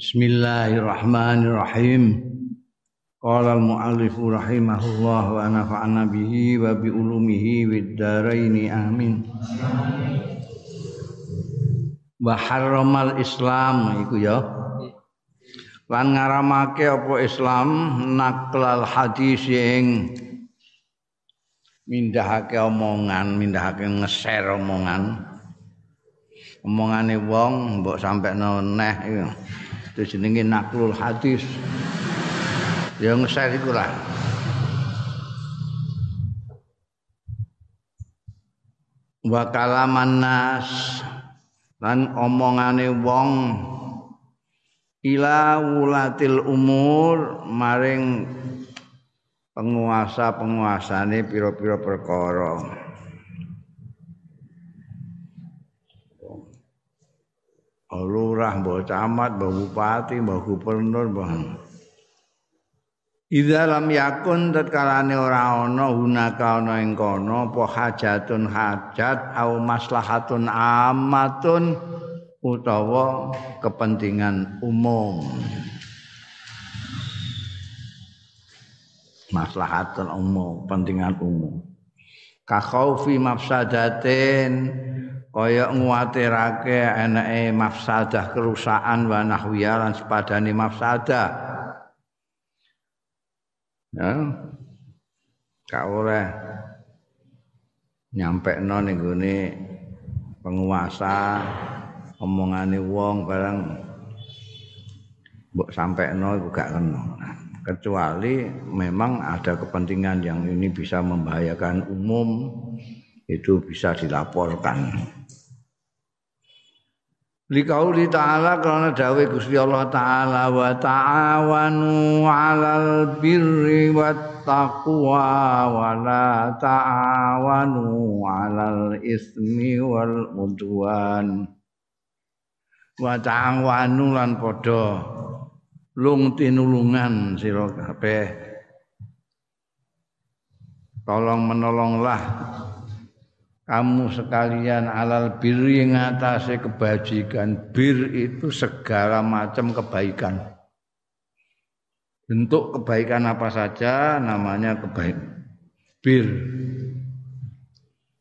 Bismillahirrahmanirrahim. Qala al-muallif rahimahullah wa nafa'ana bihi wa bi ulumihi wid dharain amin. Wa harramal Islam iku ya. Lan ngaramake apa Islam naklal hadis ing mindahake omongan, mindahake ngeser omongan. Omongane wong mbok sampe neh iku. Itu jenenge naklul hadis. Ya ngeser iku lah. Wa kalaman nas lan omongane wong ila wulatil umur maring penguasa-penguasane pira-pira perkara lurah, mbah camat, mbah bupati, mbah gubernur, mbah Idza lam yakun tatkalane ora ana hunaka ana ing kono apa hajatun hajat au maslahatun amatun utawa kepentingan umum. Maslahatun umum, kepentingan umum. Ka khaufi mafsadatin kaya nguatirake enake mafsadah kerusakan wa nahwiya lan sepadane mafsadah. Ya. Gak oleh. Nyampe no ning penguasa omongane wong barang mbok sampai no iku gak kena. Kecuali memang ada kepentingan yang ini bisa membahayakan umum itu bisa dilaporkan. Likauli ta'ala karena dawe Gusti Allah ta'ala wa ta'awanu 'alal birri wat taqwa wa la ta'awanu 'alal ismi wal udwan. Wa ta'awanu lan padha lung tinulungan sira kabeh. Tolong menolonglah kamu sekalian alal birri ngatasé kebajikan. Bir itu segala macam kebaikan. Bentuk kebaikan apa saja namanya kebaikan bir.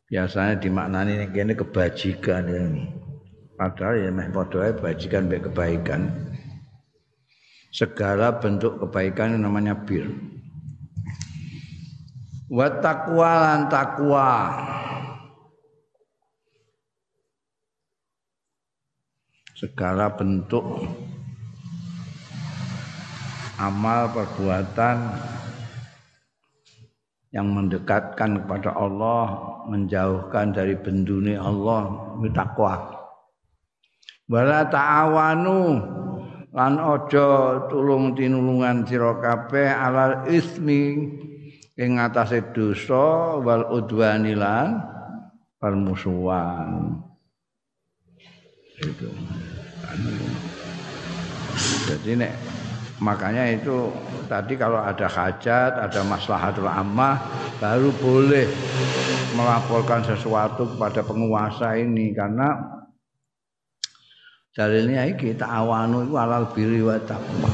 Biasanya dimaknani ini kebajikan ini padahal ya meh padha kebajikan be kebaikan. Segala bentuk kebaikan namanya bir. Wa taqwa lan taqwa segala bentuk amal perbuatan yang mendekatkan kepada Allah, menjauhkan dari bendune Allah, takwa. Wala ta'awanu lan aja tulung tinulungan sira kabeh alal ismi ing atase dosa wal udwanilan permusuhan. Itu. Jadi nek makanya itu tadi kalau ada hajat, ada maslahatul ammah baru boleh melaporkan sesuatu kepada penguasa ini karena dalilnya iki ta'awanu itu alal birri wa taqwa.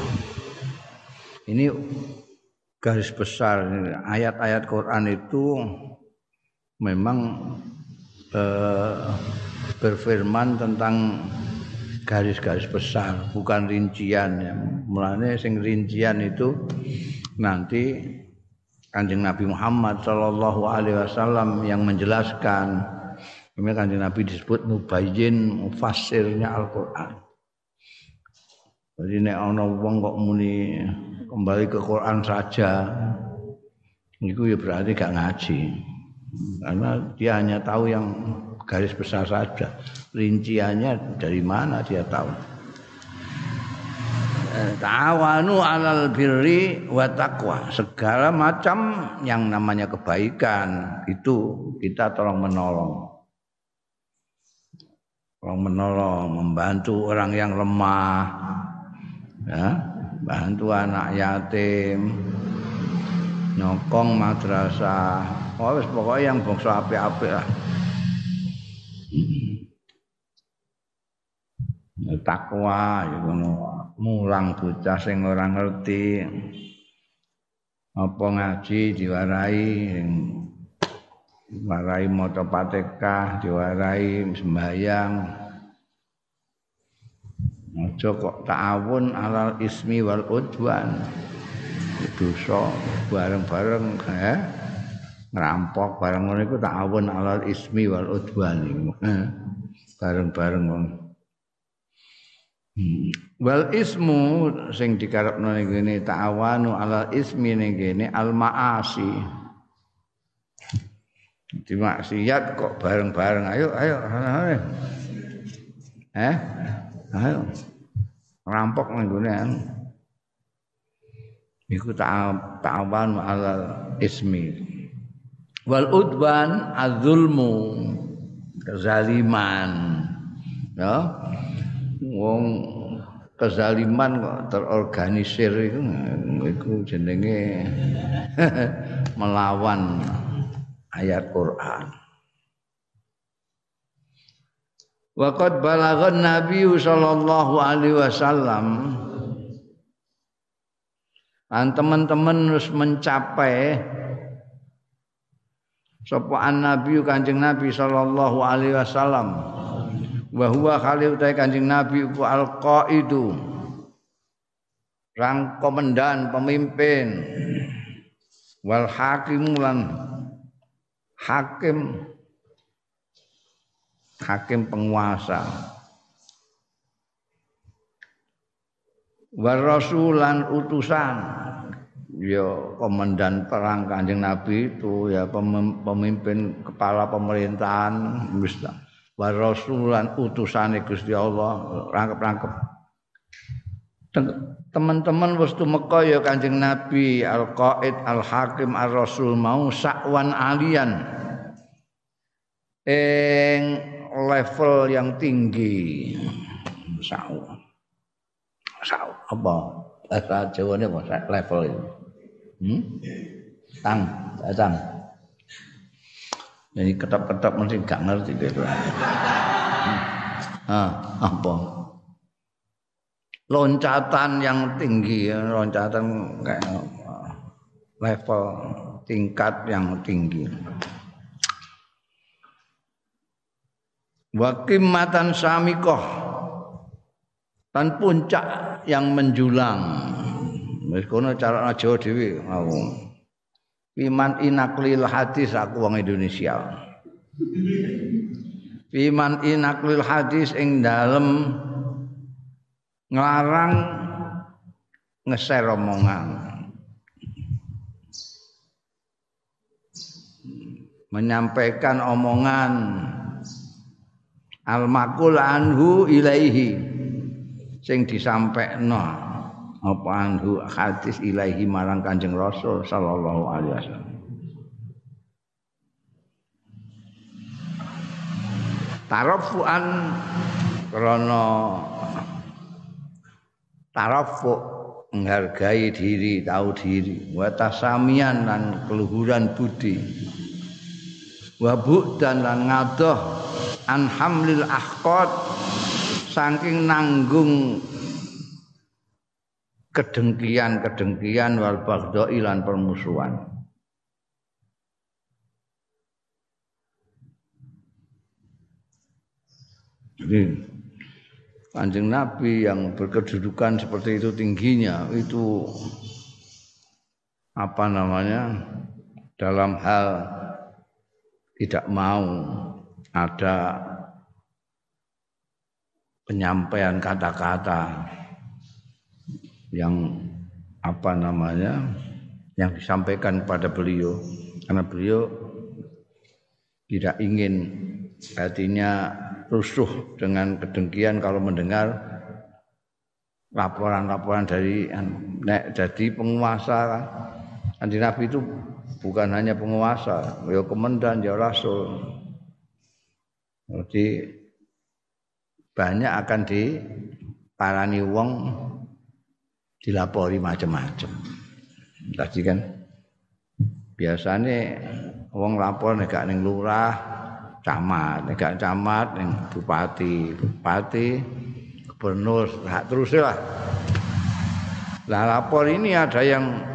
Ini garis besar ayat-ayat Quran itu memang eh, berfirman tentang garis-garis besar, bukan rincian ya. Mulane sing rincian itu nanti Kanjeng Nabi Muhammad Shallallahu alaihi wasallam yang menjelaskan. Ini Kanjeng Nabi disebut mubayyin mufassirnya Al-Qur'an. Jadi nek ana wong kok muni kembali ke Quran saja, itu ya berarti gak ngaji. Karena dia hanya tahu yang garis besar saja. Rinciannya dari mana dia tahu. Eh, ta'awanu alal birri wa taqwa. Segala macam yang namanya kebaikan itu kita tolong menolong. Tolong menolong, membantu orang yang lemah. Ya, bantu anak yatim. Nyokong madrasah. Oh, pokoknya yang bangsa apik-apik lah. Takwa ngono. Mulang bocah sing ora ngerti apa ngaji diwarai diwarai maca Fatihah diwarai sembahyang. Aja kok ta'awun alal ismi wal udwan. Dosa bareng-bareng eh ngerampok bareng ngono iku ta'awun alal ismi wal udwan bareng-bareng ngono. Hmm. Wal ismu sing dikarepno ning kene ta'awanu ala ismi ning kene al maasi. Di maksiat kok bareng-bareng ayo ayo. ayo. Eh? Ayo. Rampok ning kene. Iku ta'awanu ala ismi. Wal udwan adzulmu kezaliman. Ya wong kezaliman kok terorganisir itu itu jenenge melawan ayat Quran. Waqad balaghan Nabi sallallahu alaihi wasallam. Dan teman-teman harus mencapai sapa Nabi Kanjeng Nabi sallallahu alaihi wasallam wa huwa khalil utai kanjeng nabi ku al qaidu rang komandan pemimpin. Wal hakim lan hakim. Hakim penguasa. War rasulan utusan. Ya komandan perang kanjeng nabi itu ya pemimpin kepala pemerintahan Islam wa rasulan utusane Gusti Allah rangkep-rangkep. Teman-teman wis tumeka ya Kanjeng Nabi Al-Qaid Al-Hakim Ar-Rasul mau sakwan alian. Ing level yang tinggi. Sak sak apa? Bahasa ini apa? Level itu hmm? tang tang jadi ketap-ketap mesti gak ngerti gitu. Ah, apa? Loncatan yang tinggi, loncatan kayak level tingkat yang tinggi. Wakimatan samikoh dan puncak yang menjulang. Kono cara Jawa dhewe Fiman inaklil hadis aku wong Indonesia. Fiman inaklil hadis ing dalem nglarang ngeser omongan. Menyampaikan omongan al-makul anhu ilaihi sing disampaikno apa anhu hadis ilahi marang Kanjeng Rasul sallallahu alaihi wasallam. Tarafuan krana tarafu menghargai diri, tahu diri, wa tasamian lan keluhuran budi. Wa dan lan ngadoh an hamlil ahqad saking nanggung kedengkian-kedengkian wal baghdai lan permusuhan. Jadi Kanjeng Nabi yang berkedudukan seperti itu tingginya itu apa namanya dalam hal tidak mau ada penyampaian kata-kata yang apa namanya yang disampaikan kepada beliau karena beliau tidak ingin hatinya rusuh dengan kedengkian kalau mendengar laporan-laporan dari nek jadi penguasa Kanjeng Nabi itu bukan hanya penguasa, ya komandan, ya rasul. Jadi banyak akan diparani wong dilapori macam-macam. Tadi kan biasanya wong lapor nek ning lurah, camat, nek camat ning bupati, bupati gubernur terus lah. Lah lapor ini ada yang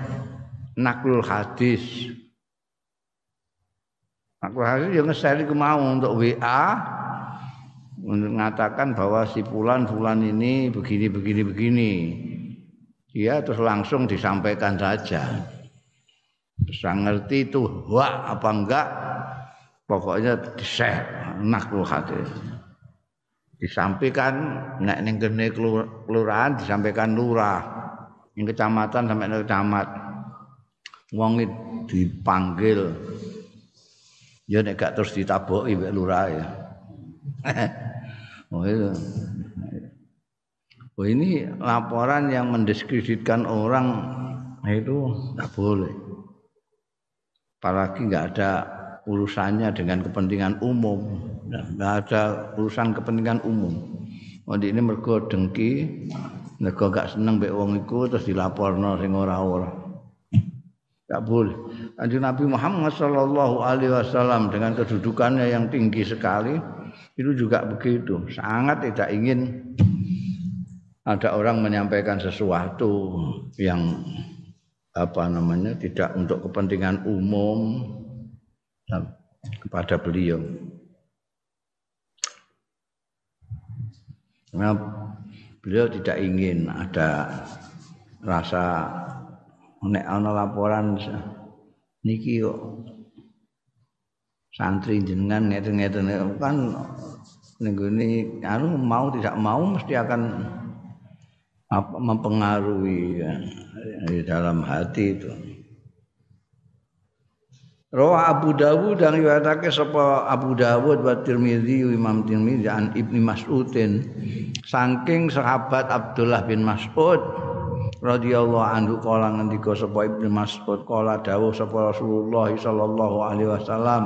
naklul hadis. Naklul hadis yang nge-share mau untuk WA mengatakan bahwa si fulan fulan ini begini begini begini dia terus langsung disampaikan saja. Bisa ngerti itu wah apa enggak pokoknya di share naklul hadis disampaikan nek ning kene kelurahan disampaikan lurah. Ning kecamatan sampai ning camat wong dipanggil. Ya nek gak terus ditaboki mbek lurah ya. Oh itu oh ini laporan yang mendiskreditkan orang itu tidak boleh apalagi nggak ada urusannya dengan kepentingan umum nggak ada urusan kepentingan umum oh ini mergo dengki mergo gak seneng mbek wong iku terus dilaporno sing ora-ora Gak boleh. Kanjeng Nabi Muhammad Shallallahu Alaihi Wasallam dengan kedudukannya yang tinggi sekali itu juga begitu. Sangat tidak ingin ada orang menyampaikan sesuatu yang apa namanya tidak untuk kepentingan umum kepada beliau. Nah, beliau tidak ingin ada rasa nek ana laporan niki kok santri jenengan ngeten-ngeten kan ning anu mau tidak mau mesti akan apa mempengaruhi ya, di dalam hati itu. Rawa Abu Dawud dan riwayatake sapa Abu Dawud wa Tirmizi Imam Tirmizi an Ibnu Mas'udin saking sahabat Abdullah bin Mas'ud radhiyallahu anhu kala ngendika sapa Ibnu Mas'ud kala dawuh sapa Rasulullah sallallahu alaihi wasallam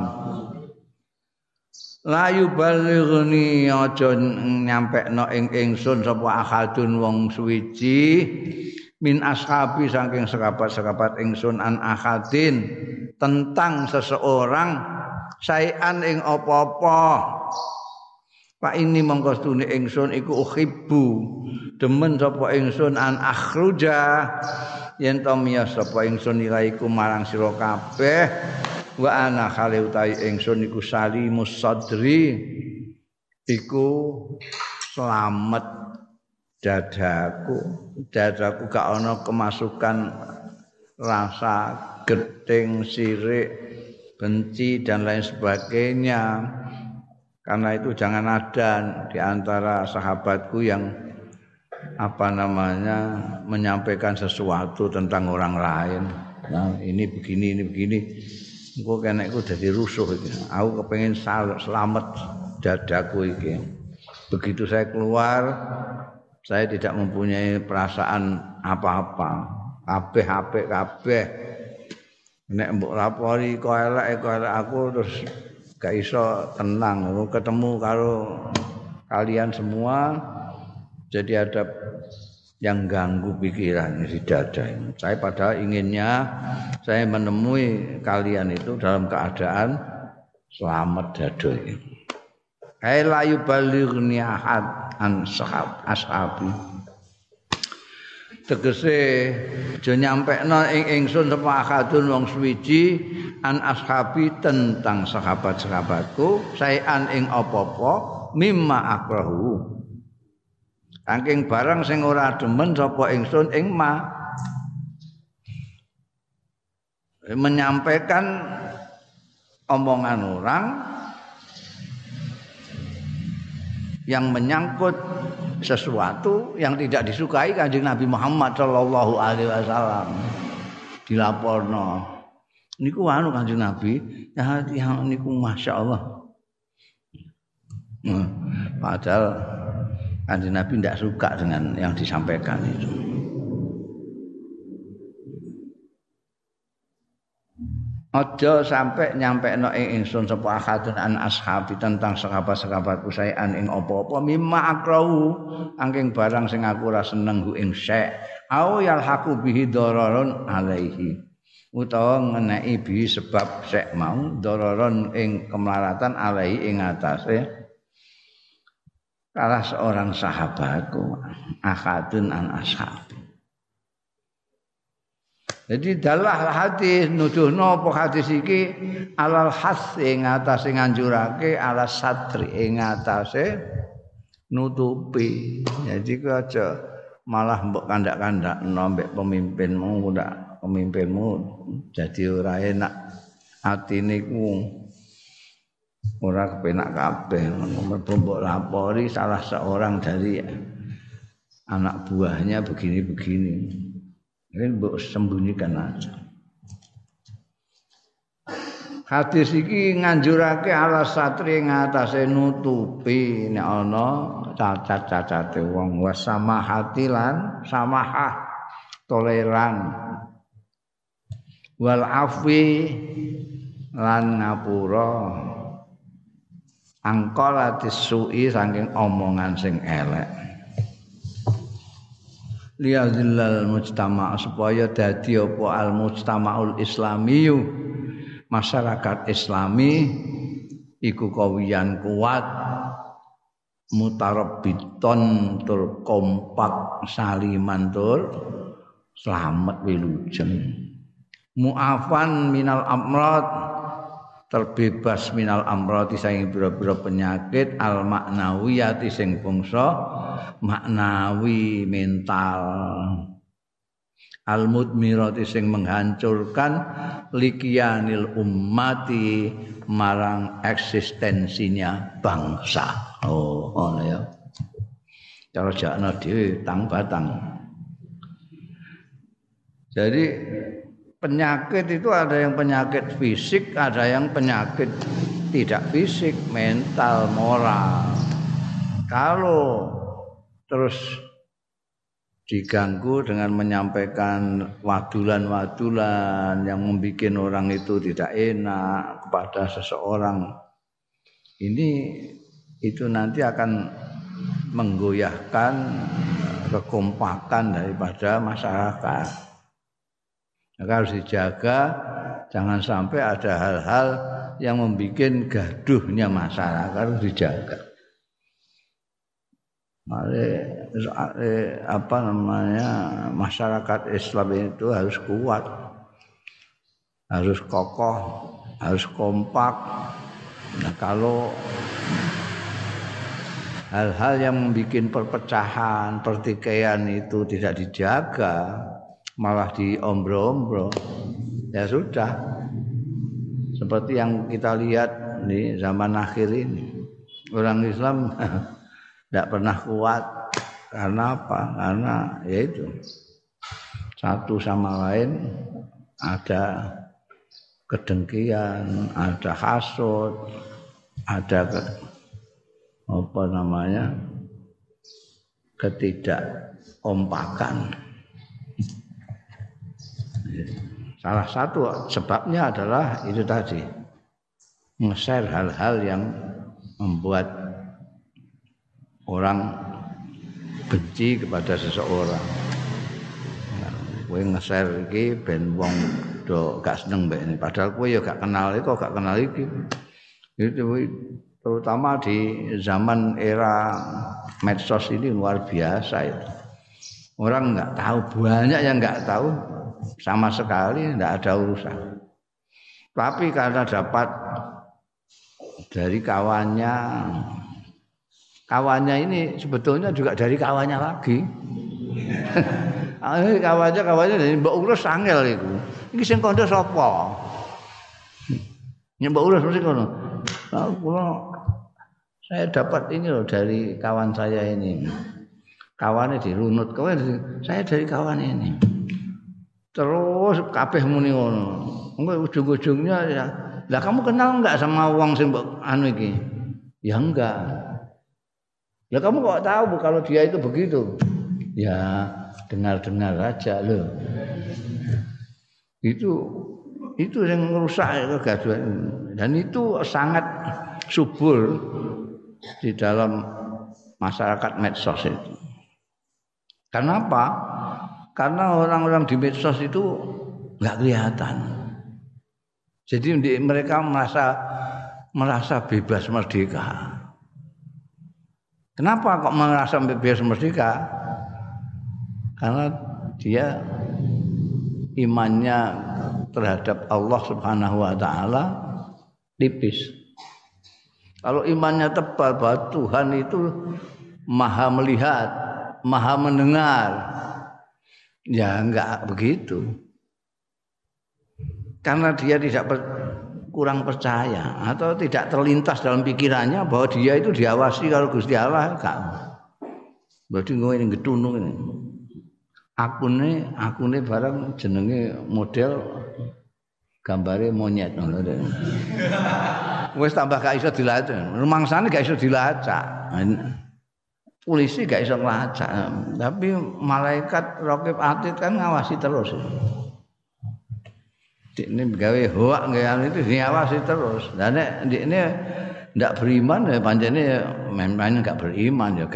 la yuballighni aja nyampekno ing ingsun sapa ahadun wong suwiji min ashabi saking sekapat-sekapat ingsun an ahadin tentang seseorang sayan ing apa-apa. Pak ini mengkostuni ingsun iku uhibbu demen sapa ingsun an akhruja yen to miyas sapa ingsun ilaiku marang sira kabeh wa ana khali utahi ingsun iku salimus sadri iku selamat dadaku. Dadaku gak ana kemasukan rasa geting sirik benci dan lain sebagainya. Karena itu jangan ada di antara sahabatku yang apa namanya menyampaikan sesuatu tentang orang lain. Nah, ini begini, ini begini engko kenekku dadi rusuh iki. Aku kepengin selamat dadaku iki. Begitu saya keluar, saya tidak mempunyai perasaan apa-apa. Kabeh apik kabeh. Nek mbok lapori kok elek kok elek aku terus gak iso tenang. Ketemu karo kalian semua jadi ada yang ganggu pikiran di dada ini. Saya padahal inginnya saya menemui kalian itu dalam keadaan selamat dada ini. Hai layu balighni ahad an sahab ashabi. Tegese aja nyampekno ing ingsun sapa akadun wong suwiji an ashabi tentang sahabat-sahabatku saean ing apa-apa mimma akrahu Saking barang sing ora demen sapa ingsun? Ing ma. Menyampaikan omongan orang yang menyangkut sesuatu yang tidak disukai kanjeng Nabi Muhammad Shallallahu Alaihi Wasallam. Dilaporno. Niku anu kanjeng Nabi ya yang niku masya Allah. Hmm, padahal Kanjeng Nabi tidak suka dengan yang disampaikan itu. Aja sampai nyampe no ing ingsun sapa akadun an ashabi tentang sahabat-sahabatku saean ing apa-apa. Mimma akrau angking barang sing aku ora seneng ku ing syek au yalhaqu bihi dararon alaihi. Utawa ngenai bi sebab syek mau dararon ing kemelaratan alaihi ing atase salah seorang sahabatku akadun an ashabi jadi dalah hadis nuduhno apa hadis iki alal has ing atase nganjurake ala satri ing atase nutupi. Jadi aja malah mbok kandak-kandak mbek pemimpinmu ndak pemimpinmu jadi ora enak atine ku ora kepenak kabeh mergo mbok lapori salah seorang dari anak buahnya begini-begini. Ini mbok sembunyikan aja. Hadis iki nganjurake ala satri ngatasé nutupi nek ana cacat-cacate wong wasamahati lan samahah toleran wal afwi lan ngapura angkalatis su'i saking omongan sing elek. Liyadzillal mujtama supaya dadi apa al mujtamaul islamiyu. Masyarakat islami iku kawiyan kuat mutarabbiton tur kompak saliman tur selamat wilujeng. Muafan minal amrad terbebas minal amrati saing pira-pira penyakit. Al maknawiyati sing bangsa. Maknawi mental. Al mudmirati sing menghancurkan likianil ummati marang eksistensinya bangsa. Oh ngono ya. Cara jakna dhewe tang. Batang jadi penyakit itu ada yang penyakit fisik, ada yang penyakit tidak fisik, mental, moral. Kalau terus diganggu dengan menyampaikan wadulan-wadulan yang membuat orang itu tidak enak kepada seseorang ini itu nanti akan menggoyahkan kekompakan daripada masyarakat maka harus dijaga jangan sampai ada hal-hal yang membuat gaduhnya masyarakat harus dijaga. Mari, apa namanya masyarakat Islam itu harus kuat, harus kokoh, harus kompak. Nah, kalau hal-hal yang membuat perpecahan, pertikaian itu tidak dijaga, malah diombro-ombro. Ya sudah. Seperti yang kita lihat di zaman akhir ini. Orang Islam tidak pernah kuat. Karena apa? Karena yaitu satu sama lain ada kedengkian ada hasut ada ke, apa namanya ketidakompakan Salah satu sebabnya adalah itu tadi nge-share hal-hal yang membuat orang benci kepada seseorang. Kowe nge-share iki ben wong do gak seneng mbek ini. Padahal kowe ya gak kenal kok gak kenal iki. Itu terutama di zaman era medsos ini luar biasa itu. Orang nggak tahu banyak yang nggak tahu sama sekali tidak ada urusan. Tapi karena dapat dari kawannya, kawannya ini sebetulnya juga dari kawannya lagi. kawannya kawannya dari Mbak Urus angel itu. Ini sing kondo sapa? Mbak Urus mesti kono. Nah, saya dapat ini loh dari kawan saya ini. Kawannya dirunut, kawan saya dari kawan ini. Terus kabeh muni ngono. Engko ujung-ujungnya ya, lah kamu kenal enggak sama wong sing anu iki? Ya enggak. Lah kamu kok tahu kalau dia itu begitu? Ya dengar-dengar aja loh. Itu itu yang merusak kegaduhan dan itu sangat subur di dalam masyarakat medsos itu. Kenapa? Karena orang-orang di medsos itu nggak kelihatan. Jadi mereka merasa merasa bebas merdeka. Kenapa kok merasa bebas merdeka? Karena dia imannya terhadap Allah Subhanahu wa taala tipis. Kalau imannya tebal bahwa Tuhan itu maha melihat, maha mendengar. Ya enggak begitu. Karena dia tidak per, kurang percaya atau tidak terlintas dalam pikirannya bahwa dia itu diawasi kalau Gusti Allah enggak. Berarti gue ini gedunung ini akune akune barang jenenge model gambare monyet ngono Wis tambah gak iso dilacak. Rumangsane gak iso dilacak. Polisi gak iso ngelacak. Tapi malaikat Raqib Atid kan ngawasi terus. Ini gawe hoak nggak itu diawasi terus. Dan ini ndak beriman ya panjane main-main gak beriman. Ya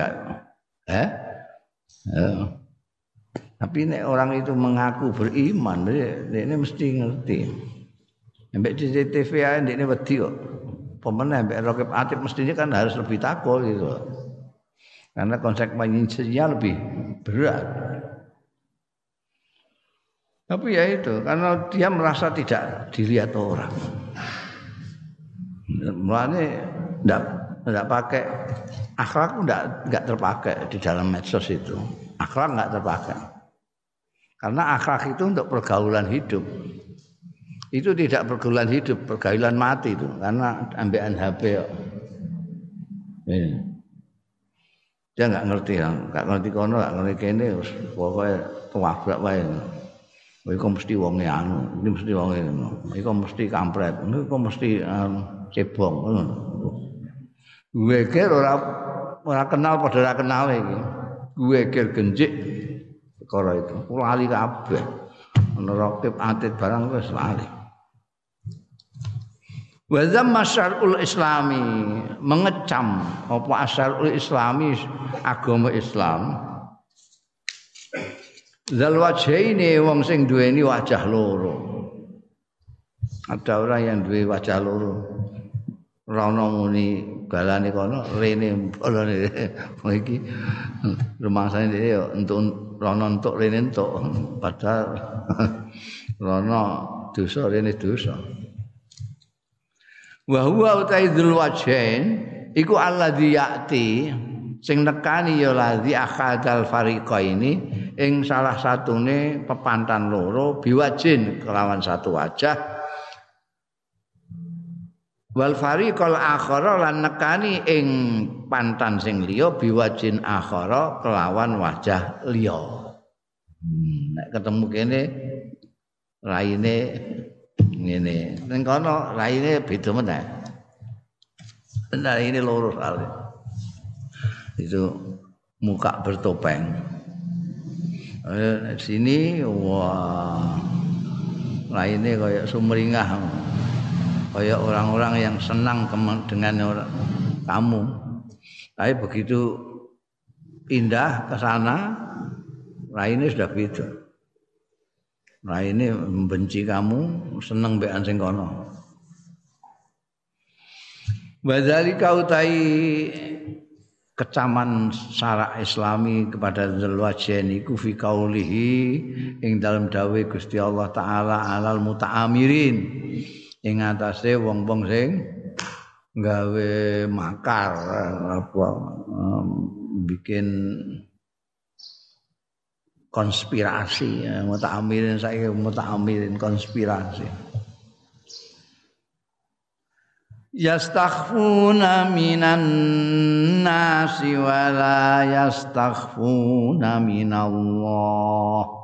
eh? eh. Tapi nek orang itu mengaku beriman, dia, ini mesti ngerti. Mbak CCTV ini wedi kok. Pemenang mbak Rokib Atib mestinya kan harus lebih takut gitu. Karena konsekuensinya lebih berat. Tapi ya itu, karena dia merasa tidak dilihat orang. Mulanya tidak tidak pakai akhlak tidak tidak terpakai di dalam medsos itu. Akhlak nggak terpakai. Karena akhlak itu untuk pergaulan hidup. Itu tidak pergaulan hidup, pergaulan mati itu. Karena ambil HP ya. Dia nggak ngerti ya, nggak ngerti kono, nggak ngerti kene, pokoknya tabrak wae. Iku mesti wonge anu, ini mesti wonge ngono. Iku mesti kampret, iku mesti um, cebong. Gue kira ora ora kenal padha ora kenal iki. Gue kira genjik perkara itu. Lali kabeh. Ana raqib atit barang wis lali. Wa zamma syar'ul islami mengecam apa asyarul islami agama Islam. Zal wajhaini wong sing duweni wajah loro. Ada orang yang duwe wajah loro. Rono muni galane kono rene bolone iki rumangsane dhewe yo entuk rono entuk rene entuk padahal rono dosa rene dosa wa huwa utaidul wajhain iku alladzi ya'ti sing nekani ya ladzi akhadal fariqaini ing salah satune pepantan loro biwajin kelawan satu wajah wal fariqal akhara lan nekani ing pantan sing liya biwajin akhara kelawan wajah liya. Hmm, ketemu kene raine ngene. Ning kono raine beda meneh. Benar ini loro kali. Itu muka bertopeng. Eh, sini wah lainnya kayak sumringah kayak orang-orang yang senang dengan orang, kamu tapi begitu indah ke sana, lainnya sudah beda. Lainnya membenci kamu, senang bean sing kono. Badali kau tai kecaman syarak islami kepada Zulwajen iku fi kaulihi ing dalam dawe Gusti Allah taala alal mutaamirin ing atase wong-wong sing gawe makar apa um, bikin konspirasi. Ya, muta'amirin saya muta'amirin konspirasi. Yastakhfuna minan nasi wala yastakhfuna minallah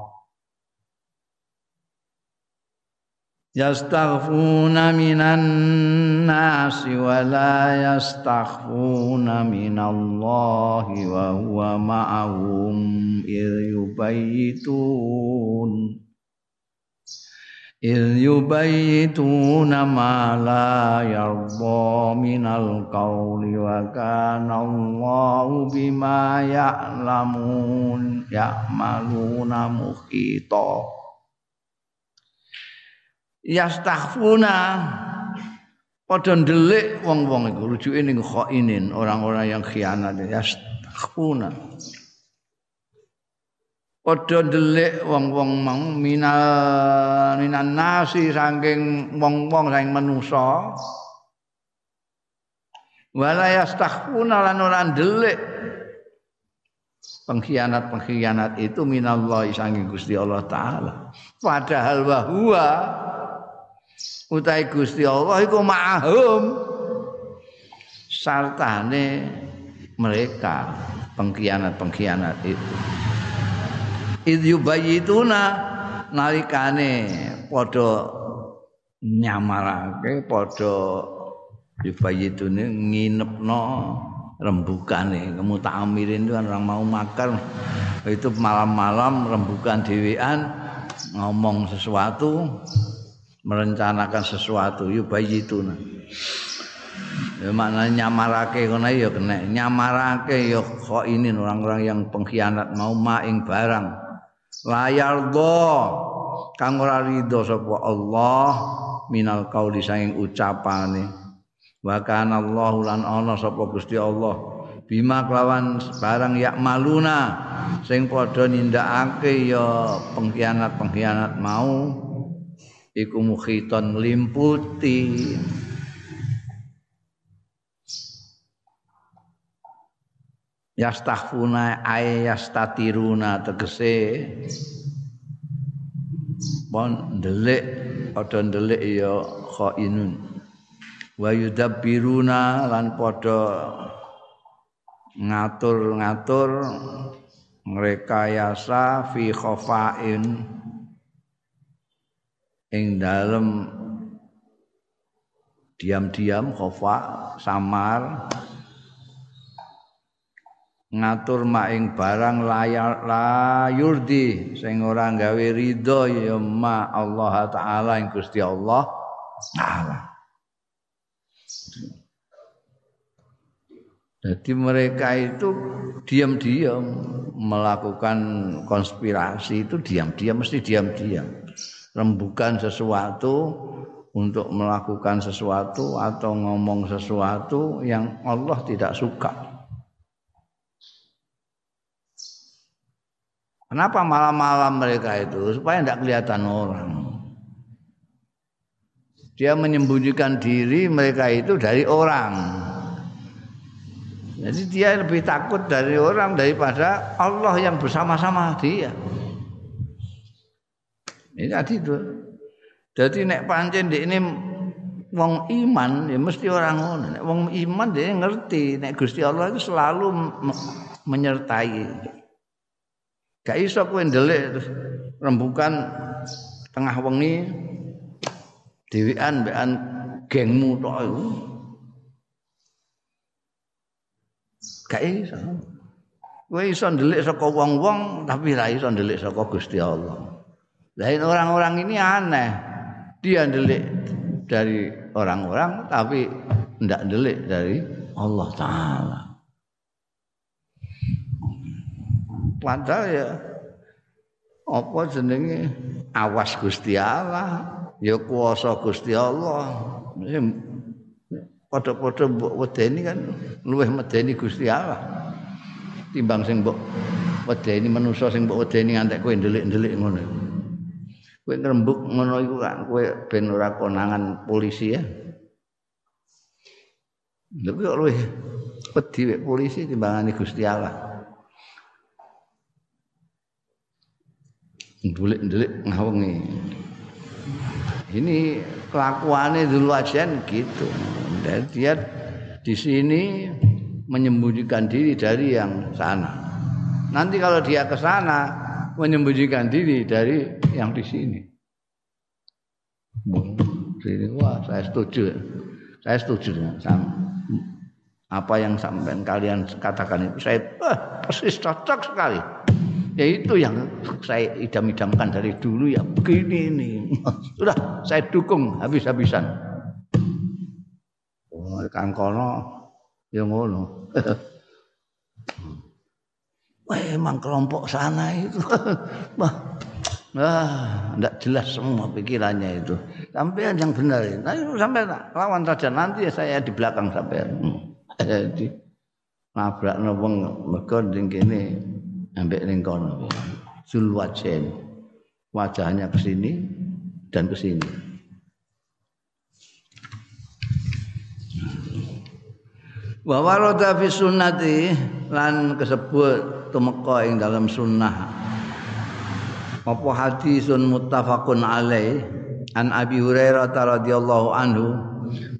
yastaghfuna minan nasi wa la yastaghfuna minallahi wa huwa ma'ahum idh yubayitun idh yubayituna ma la yarda minal qawli wa kana Allahu bima ya'lamun yastaghfuna. Padha ndelik wong-wong iku rujuke ning khainin orang-orang yang khianat. Yastakhuna padha ndelik wong-wong mau minal minan nasi saking wong-wong saking manusa wala yastakhuna lan ora ndelik. Pengkhianat-pengkhianat itu minallah saking Gusti Allah taala. Padahal bahwa utai Gusti Allah iku ma'ahum sartane mereka pengkhianat-pengkhianat itu. Id yubayituna nalikane padha nyamarake padha yubayitune nginepno rembukane amirin itu kan orang mau makan. Itu malam-malam rembukan dewean ngomong sesuatu merencanakan sesuatu yubayituna ya maknanya nyamarake kono ya kena. Nyamarake ya kok ini orang-orang yang pengkhianat mau maing barang. Layar do kang ora ridho sapa Allah minal qauli saking ucapane. Wa kana Allahu lan ana sapa Gusti Allah. Bima kelawan barang yak maluna sing padha nindakake ya pengkhianat-pengkhianat mau iku mukhiton limputi yastahfuna ay yastatiruna tegese. Pon ndelik padha ndelik ya khainun. Wa yudabbiruna lan padha ngatur-ngatur ngrekayasa fi khafain ing dalem diam-diam khafa samar ngatur maing barang layar layurdi sing ora gawe ridho ya ma Allah taala ing Gusti Allah taala Jadi mereka itu diam-diam melakukan konspirasi itu diam-diam mesti diam-diam. Rembukan sesuatu untuk melakukan sesuatu atau ngomong sesuatu yang Allah tidak suka. Kenapa malam-malam mereka itu? Supaya tidak kelihatan orang. Dia menyembunyikan diri mereka itu dari orang. Jadi dia lebih takut dari orang daripada Allah yang bersama-sama dia. Ini tadi itu. Jadi nek pancen di ini wong iman ya mesti orang ngono. Nek wong iman dia ngerti nek Gusti Allah itu selalu menyertai. Gak iso kowe ndelik rembukan tengah wengi dhewean mbekan gengmu tok iku. Gak iso. Kowe iso ndelik saka wong-wong tapi ra iso ndelik saka Gusti Allah. Lain orang-orang ini aneh. Dia ndelik dari orang-orang tapi ndak ndelik dari Allah taala. padahal ya apa jenenge? Awas Gusti Allah. Ya kuasa Gusti Allah. Padha-padha mbok wedeni kan luweh medeni Gusti Allah. Timbang sing mbok wedeni manusa sing mbok wedeni ngantek kowe ndelik-ndelik ngono kowe ngrembug ngono iku kan kowe ben ora konangan polisi ya lha kok luweh wedi polisi timbangane Gusti Allah ndulik-ndulik ngawengi. Ini kelakuannya dulu aja gitu. Dan dia di sini menyembunyikan diri dari yang sana. Nanti kalau dia ke sana menyembunyikan diri dari yang di sini. Sini wah saya setuju. Saya setuju sama. Apa yang sampai kalian katakan itu saya eh, persis cocok sekali ya itu yang saya idam-idamkan dari dulu ya begini ini sudah saya dukung habis-habisan oh, kang kono ya ngono wah emang kelompok sana itu wah Ah, tidak jelas semua pikirannya itu. Sampai yang benar. Nah, sampai lawan saja nanti saya di belakang sampai. Jadi nabrak nopo mergo ning kene ambek ning kono. Zulwajen. Wajahnya ke sini dan ke sini. Wa warada fi sunnati lan kesebut tumeka ing dalam sunnah apa hadisun muttafaqun alaih? An Abi Hurairah radhiyallahu anhu.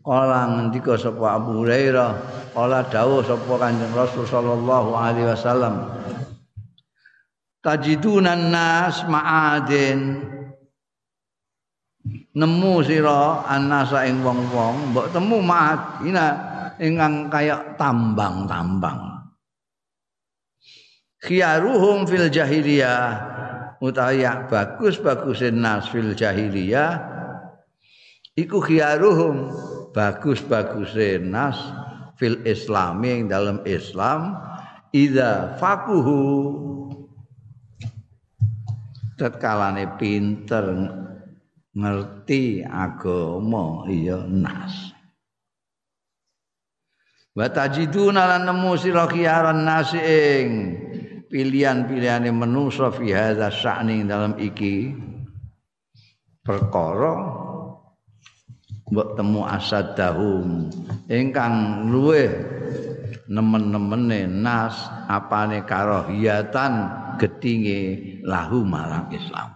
Kala ngendika sapa Abu Hurairah kala dawuh sapa Kanjeng Rasul sallallahu alaihi wasallam. Tajidunan nas ma'adin. Nemu sira annasa ing wong-wong mbok temu ma'adina ingkang kaya tambang-tambang. Khiyaruhum fil jahiliyah utawi bagus bagusin nas fil jahiliyah iku khiyaruhum bagus bagusin nas fil islami yang dalam Islam ida fakuhu tetkalane pinter ngerti agama iya nas. Wa tajiduna lan nemu sira khiyaran nas ing pilihan-pilihane manusa fi hadza sya'ni dalam iki perkara mbok temu asadahum ingkang luweh nemen-nemene nas apane karohiyatan gedinge lahu marang Islam.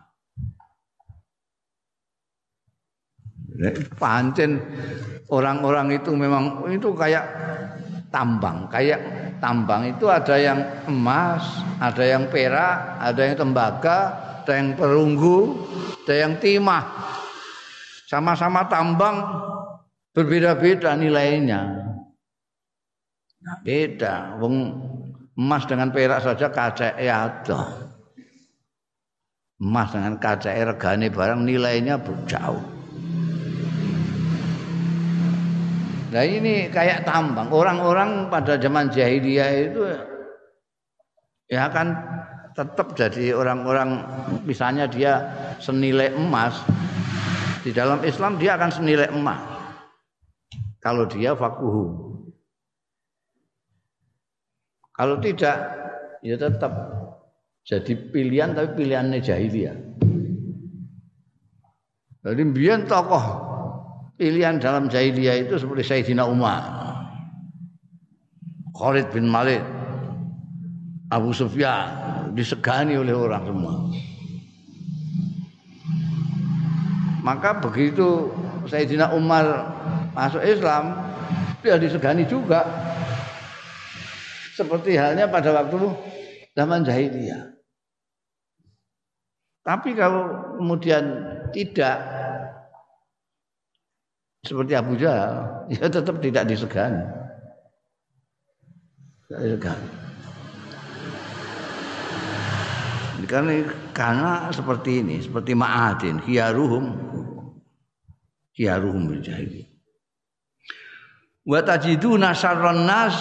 Pancen orang-orang itu memang itu kayak tambang kayak tambang itu ada yang emas, ada yang perak, ada yang tembaga, ada yang perunggu, ada yang timah. Sama-sama tambang berbeda-beda nilainya. Beda, wong emas dengan perak saja kaca ada. Emas dengan kaca regane barang nilainya jauh. Nah ini kayak tambang. Orang-orang pada zaman jahiliyah itu ya akan tetap jadi orang-orang misalnya dia senilai emas di dalam Islam dia akan senilai emas. Kalau dia fakuhu. Kalau tidak ya tetap jadi pilihan tapi pilihannya jahiliyah. Jadi biar tokoh pilihan dalam jahiliyah itu seperti Sayyidina Umar Khalid bin Malik Abu Sufyan disegani oleh orang semua. Maka begitu Sayyidina Umar masuk Islam dia disegani juga. Seperti halnya pada waktu zaman jahiliyah. Tapi kalau kemudian tidak seperti Abu Jahal, ya tetap tidak disegani. Tidak disegani. Karena, karena seperti ini, seperti ma'adin, khiyaruhum, khiyaruhum berjahili. Wa tajiduna syarran nas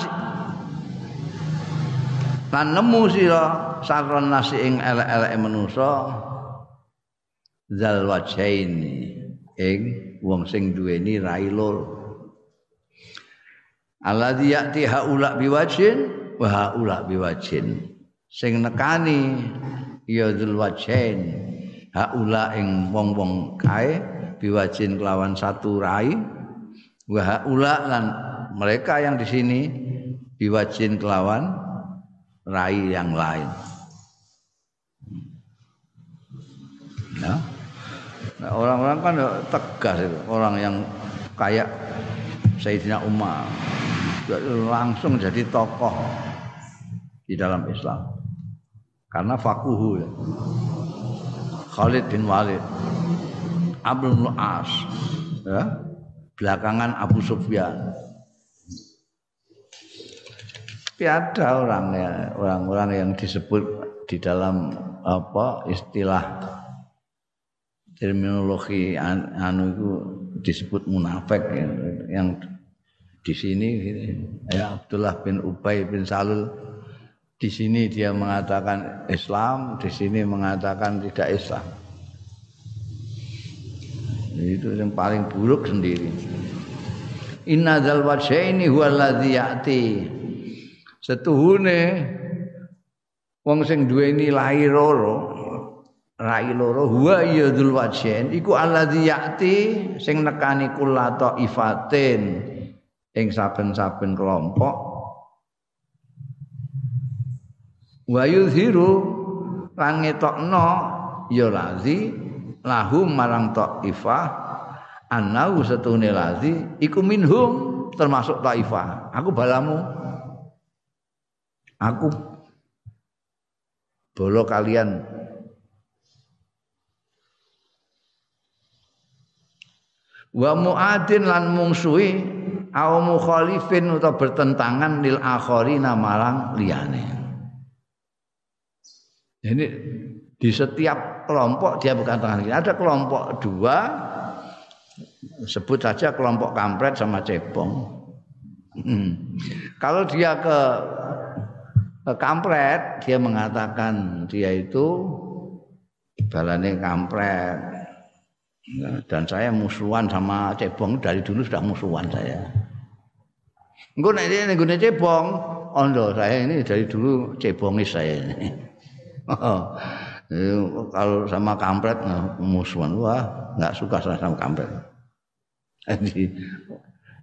lan nemu sira sarron nasi ing elek-elek manusa zal wajaini ing wong sing duweni rai loro. Alladzi ya'ti haula biwajin wa haula biwajin sing nekani ya dzul wajin haula ing wong-wong kae biwajin kelawan satu rai. Wa haula lan mereka yang di sini biwajin kelawan rai yang lain. Ya Nah, orang-orang kan tegas itu, orang yang kayak Sayyidina Umar langsung jadi tokoh di dalam Islam. Karena fakuhu ya. Khalid bin Walid, Abdul As, ya, belakangan Abu Sufyan. Tapi ada orang ya, orang-orang yang disebut di dalam apa istilah terminologi an, anu itu disebut munafik ya, yang di sini ya Abdullah bin Ubay bin Salul di sini dia mengatakan Islam, di sini mengatakan tidak Islam. Itu yang paling buruk sendiri. Inna dzal wajhaini huwa alladzi ya'ti. Setuhune wong sing duweni lahi loro, rai loro huwa ya dzul wajhain iku alladzi ya'ti sing nekani kulato ifatin ing saben-saben kelompok. Wa yuzhiru lan ngetokno ya lazi lahum marang ifah anau setune lazi iku minhum termasuk taifah. Aku balamu. Aku. Bolo kalian wa muadin lan mungsuhi au mukhalifin atau bertentangan lil akhirina marang liyane ini di setiap kelompok dia bukan tangan ada kelompok dua sebut saja kelompok kampret sama cebong. Hmm. Kalau dia ke, ke kampret, dia mengatakan dia itu balane kampret. Nah, dan saya musuhan sama cebong dari dulu sudah musuhan saya. Engko nek ini nggone cebong, ondo saya ini dari dulu cebongis saya ini. Oh, kalau sama kampret nah, musuhan wah nggak suka sama kampret. Jadi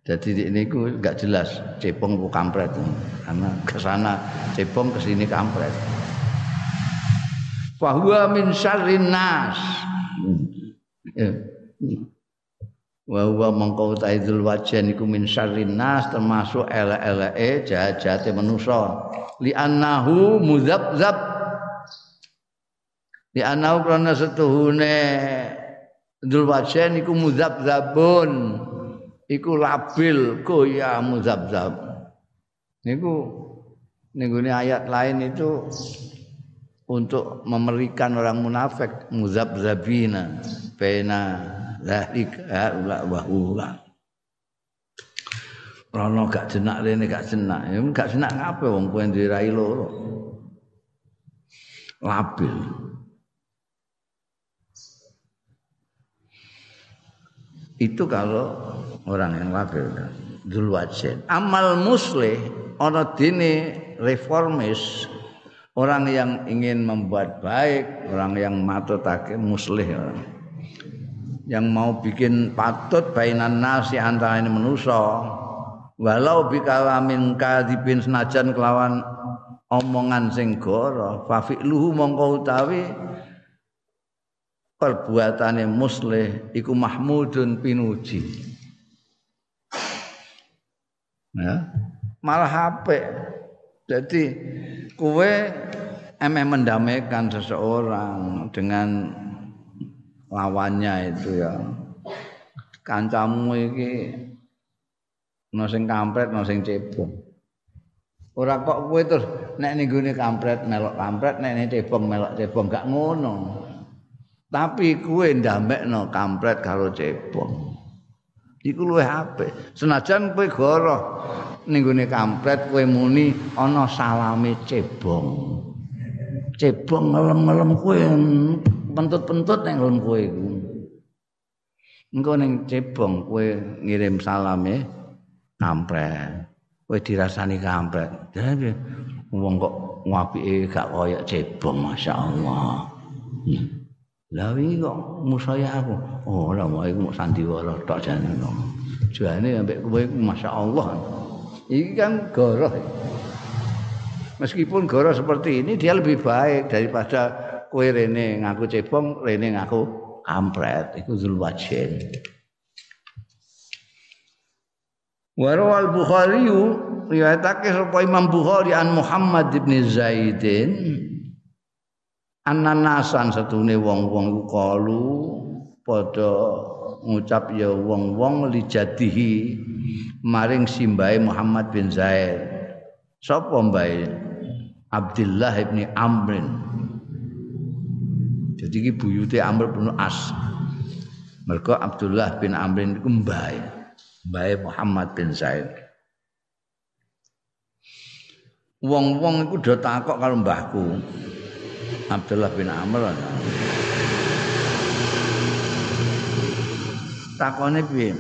jadi ini ku nggak jelas cepong ku kampret karena ke sana cepong ke sini kampret. Fahuwa min syarrin nas. Ya. Wa huwa mangkau taidul wajan iku min syarrin nas termasuk elek-eleke jahat-jahate manusa. Li annahu mudzabzab. Li annahu karena setuhune Dzul wajen iku muzabzabun. Iku labil goya muzabzab. Niku ini ayat lain itu untuk memerikan orang munafik muzabzabina baina zalika ula wa ula. Rono gak jenak rene gak jenak. Ya gak jenak ngape wong kowe ndirai loro. Labil. Itu kalau orang yang labil Dzulwajen. Amal muslih ana dene reformis orang yang ingin membuat baik, orang yang matutake muslih. Yang mau bikin patut bainan nasi antara ini manusia. Walau bikalamin kadibin senajan kelawan omongan sing goro fafi'luhu mongko utawi perbuatane muslih iku mahmudun pinuji. Ya. Malah HP jadi kue emang mendamaikan seseorang dengan lawannya itu ya. Kancamu iki no sing kampret no sing cebong. Ora kok kowe terus nek ning kampret melok kampret nek ning cebong melok cebong gak ngono. Tapi kue ndamekno kampret karo cebong. Iku luwih apik. Senajan kowe goroh ning gone kampret kowe muni ana salame cebong. Cebong ngelem-ngelem kowe pentut-pentut ning ngelem kowe iku. Engko ning cebong kowe ngirim salame kampret. Kowe dirasani kampret. Wong kok ngapike gak koyo cebong masyaallah. Hmm. Lah wingi kok musaya aku. Oh, ora mau iku sandiwara tok jane. Jane ambek kowe masyaallah. Iki kan goroh. Meskipun goroh seperti ini dia lebih baik daripada kowe rene ngaku cebong, rene ngaku kampret. Iku zulwajin. Warawal Bukhari riwayatake sapa Imam Bukhari an Muhammad bin Zaidin ananasan satune wong-wong iku kalu padha ngucap ya wong-wong lijadihi maring simbahe Muhammad bin Zaid. Sapa mbae? Abdullah bin Amrin. Jadi iki buyute Amr bin As. Mergo Abdullah bin Amrin iku mbae mbae Muhammad bin Zaid. Wong-wong iku do takok karo mbahku Abdullah bin Amr. Takone piye?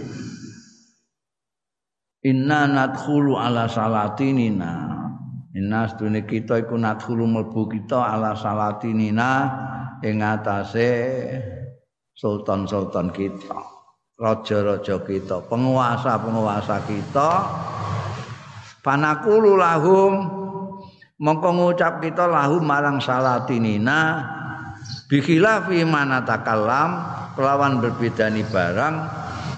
Inna nadkhulu ala salatinina. Inna sedune kita iku nadkhulu mlebu kita ala salatinina ing atase sultan-sultan kita raja-raja kita penguasa-penguasa kita. Panakulu lahum mongko ngucap kita lahum marang salatinina bikhilafi mana takalam kelawan berbedani barang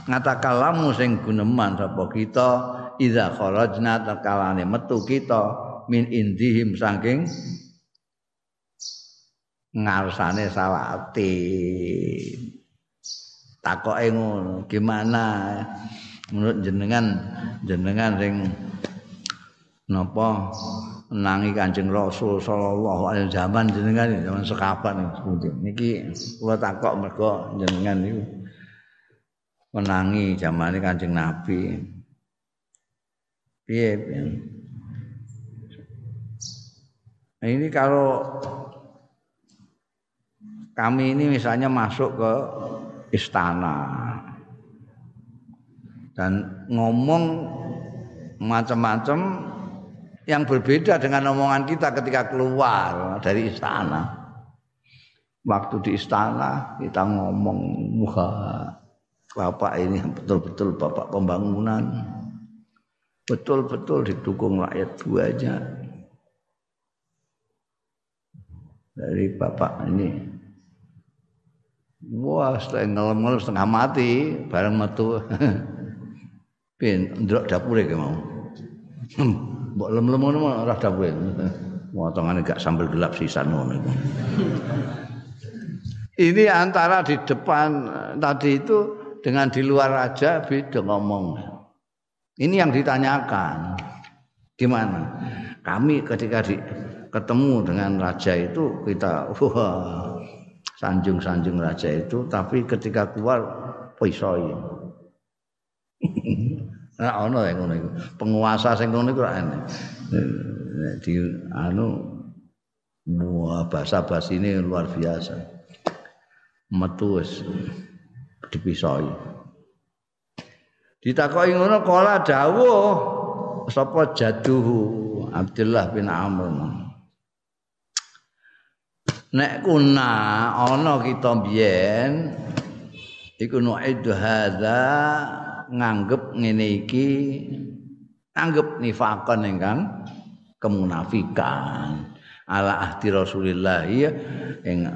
ngatakalamu sing guneman sapa kita idza kharajna takalane metu kita min indihim saking ngarsane salati takoke ngono gimana? Menurut jenengan jenengan sing napa nangi Kanjeng Rasul sallallahu alaihi zaman jenengan zaman sekapan niki kula takok mergo jenengan niku. Menangi zamane Kanjeng Nabi. Piye? Nah, ini kalau kami ini misalnya masuk ke istana dan ngomong macam-macam yang berbeda dengan omongan kita ketika keluar dari istana. Waktu di istana kita ngomong muha bapak ini betul-betul bapak pembangunan, betul-betul didukung rakyat buahnya dari bapak ini. Wah, setengah ngelem-ngelem setengah mati, bareng metu. Pin, ndrok dapure ke mau. Mbok lem-lem ngono ora dawuhe. Potongane gak sambel gelap sisan ngono iku. Ini antara di depan tadi itu dengan di luar aja beda ngomong. Ini yang ditanyakan. Gimana? Kami ketika di, ketemu dengan raja itu kita wah sanjung-sanjung raja itu tapi ketika keluar pisoi. Ora ana yang ngono iku. Penguasa sing ngono iku ora. Di anu wah bahasa basi ini luar biasa. Metu wis dipisoi. Ditakoki ngono kala dawuh sapa jaduhu Abdullah bin Amr. Nek kuna ana kita biyen iku nu'idu hadza nganggep ngene iki anggap nifakon ingkang kemunafikan ala ahdi Rasulillah ya ing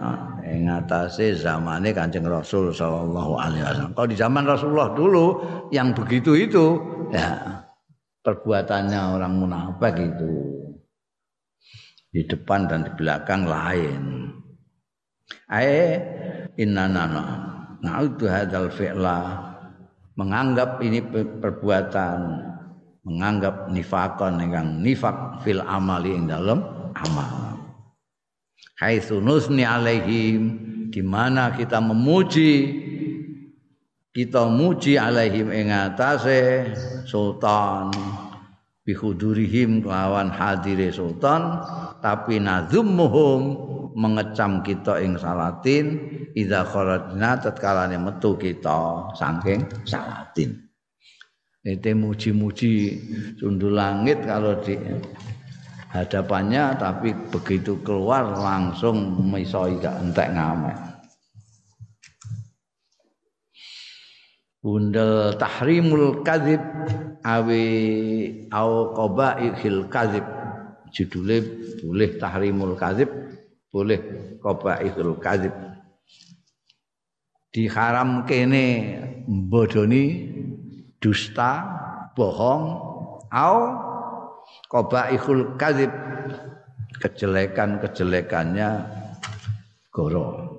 ing atase zamane Kanjeng Rasul sallallahu alaihi wasallam. Kalau di zaman Rasulullah dulu yang begitu itu ya perbuatannya orang munafik itu di depan dan di belakang lain. Ae innana na'udhu hadzal fi'la menganggap ini perbuatan menganggap nifakon ingkang nifak fil amali ing dalam amal. Haitsu nusni alaihim di mana kita memuji kita muji alaihim ing atase sultan. Bihudurihim kelawan hadire sultan tapi nazumuhum mengecam kita ing salatin idza kharajna tatkalane metu kita. Saking salatin. Itu muji-muji sundul langit kalau di hadapannya tapi begitu keluar langsung misoi gak entek ngamek. Bundel tahrimul kadzib awi au qabaihil kadzib. Judule boleh tahrimul kadzib boleh qabaihul kadzib. Diharam kene bodoni dusta bohong au qabaihul kadzib. Kejelekan-kejelekannya goro.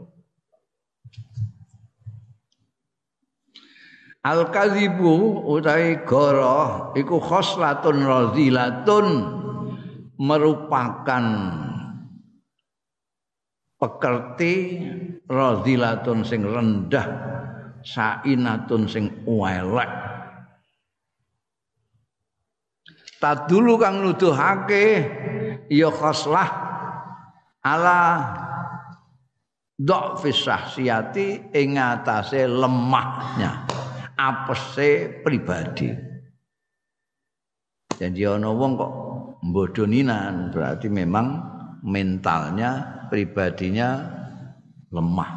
Al kadzibu utawi goro iku khoslatun radhilatun merupakan pekerti radhilatun sing rendah sainatun sing elek tadulu kang nuduhake ya khoslah ala dhafis sahsiyati ing atase lemahnya apese pribadi. Janji ana wong kok mbodoninan berarti memang mentalnya pribadinya lemah.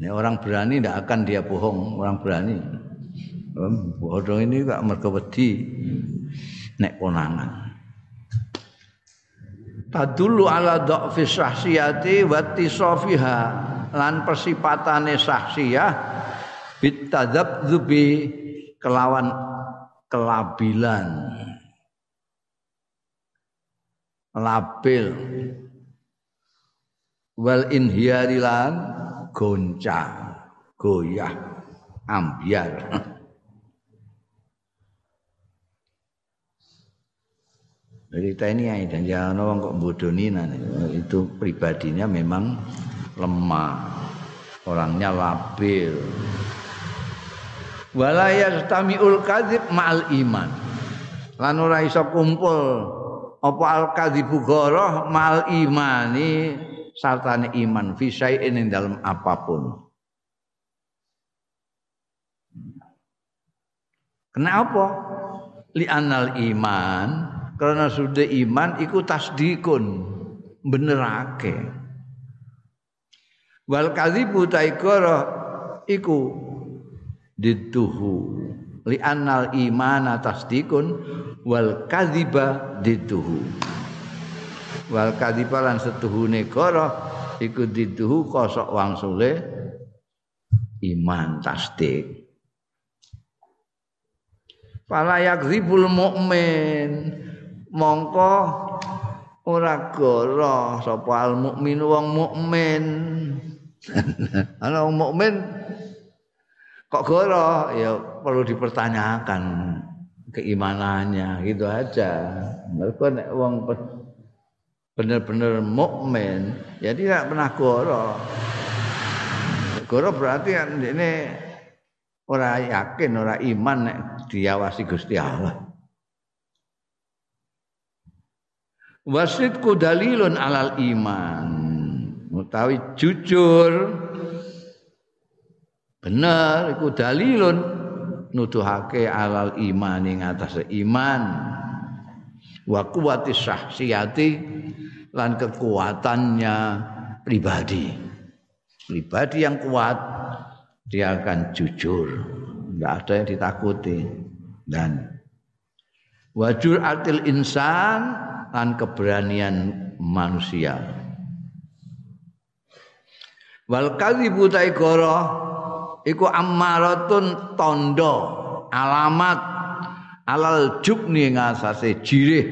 Ini orang berani tidak akan dia bohong, orang berani. Bodoh ini gak mergo wedi nek konangan. Tadulu ala dha'fi syahsiyati wa tisofiha lan persipatane sahsiyah bitadzabzubi kelawan kelabilan labil wal inhiyarilan goncang, goyah, ambiar. Jadi ini ya dan jangan orang kok bodoninan itu pribadinya memang lemah, orangnya labil. Walaya tamiul kadzib ma'al iman. Lan ora iso kumpul apa al kadzibu goroh ma'al imani sartane iman fisai ing dalam apa pun. Kenapa? Li anal iman karena sudah iman iku tasdikun benerake. Wal kadzibu taikara iku dituhu li anal iman tasdikun wal kadziba dituhu wal kadhiba lan setuhune kara iku diduhu kosok wangsule iman tasdik. Fala yakzibul mukmin mongko ora goro sapa al mukmin wong mukmin ana wong mukmin kok goro ya perlu dipertanyakan keimanannya gitu aja. Mereka nek wong benar-benar mukmin ya tidak pernah goro goro berarti ini orang yakin orang iman nek diawasi Gusti Allah. Wasidku dalilun alal iman. Utawi jujur bener iku dalilun nuduhake alal iman ing atas iman wa kuwati syahsiyati lan kekuatannya pribadi. Pribadi yang kuat dia akan jujur, tidak ada yang ditakuti dan wajur atil insan lan keberanian manusia. Wal kadzibu taikara iku ammaratun tondo alamat alal jubni ngasase jirih.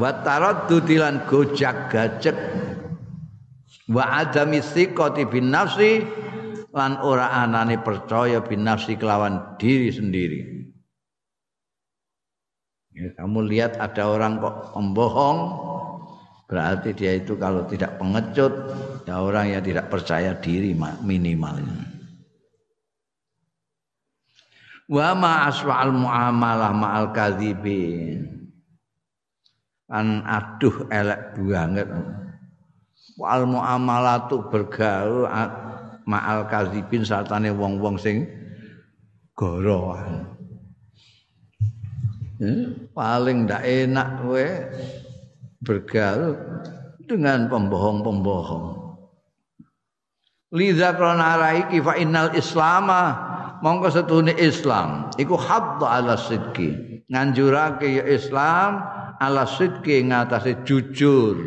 Wa taraddudi lan gojak gajek wa adami siqati bin nafsi lan ora anane percaya bin nafsi kelawan diri sendiri. Ya, kamu lihat ada orang kok membohong berarti dia itu kalau tidak pengecut ya orang yang tidak percaya diri minimal wa ma aswa'al muamalah ma'al kadzibin kan aduh elek banget. Wal muamalatu bergaul ma'al kadzibin satane wong-wong sing gorowan hmm? paling ndak enak kowe bergaul dengan pembohong-pembohong Liza krana raiki fa innal islama mongko setune Islam. Iku hadda ala sidqi. Nganjurake ya Islam ala sidqi ngatasé jujur.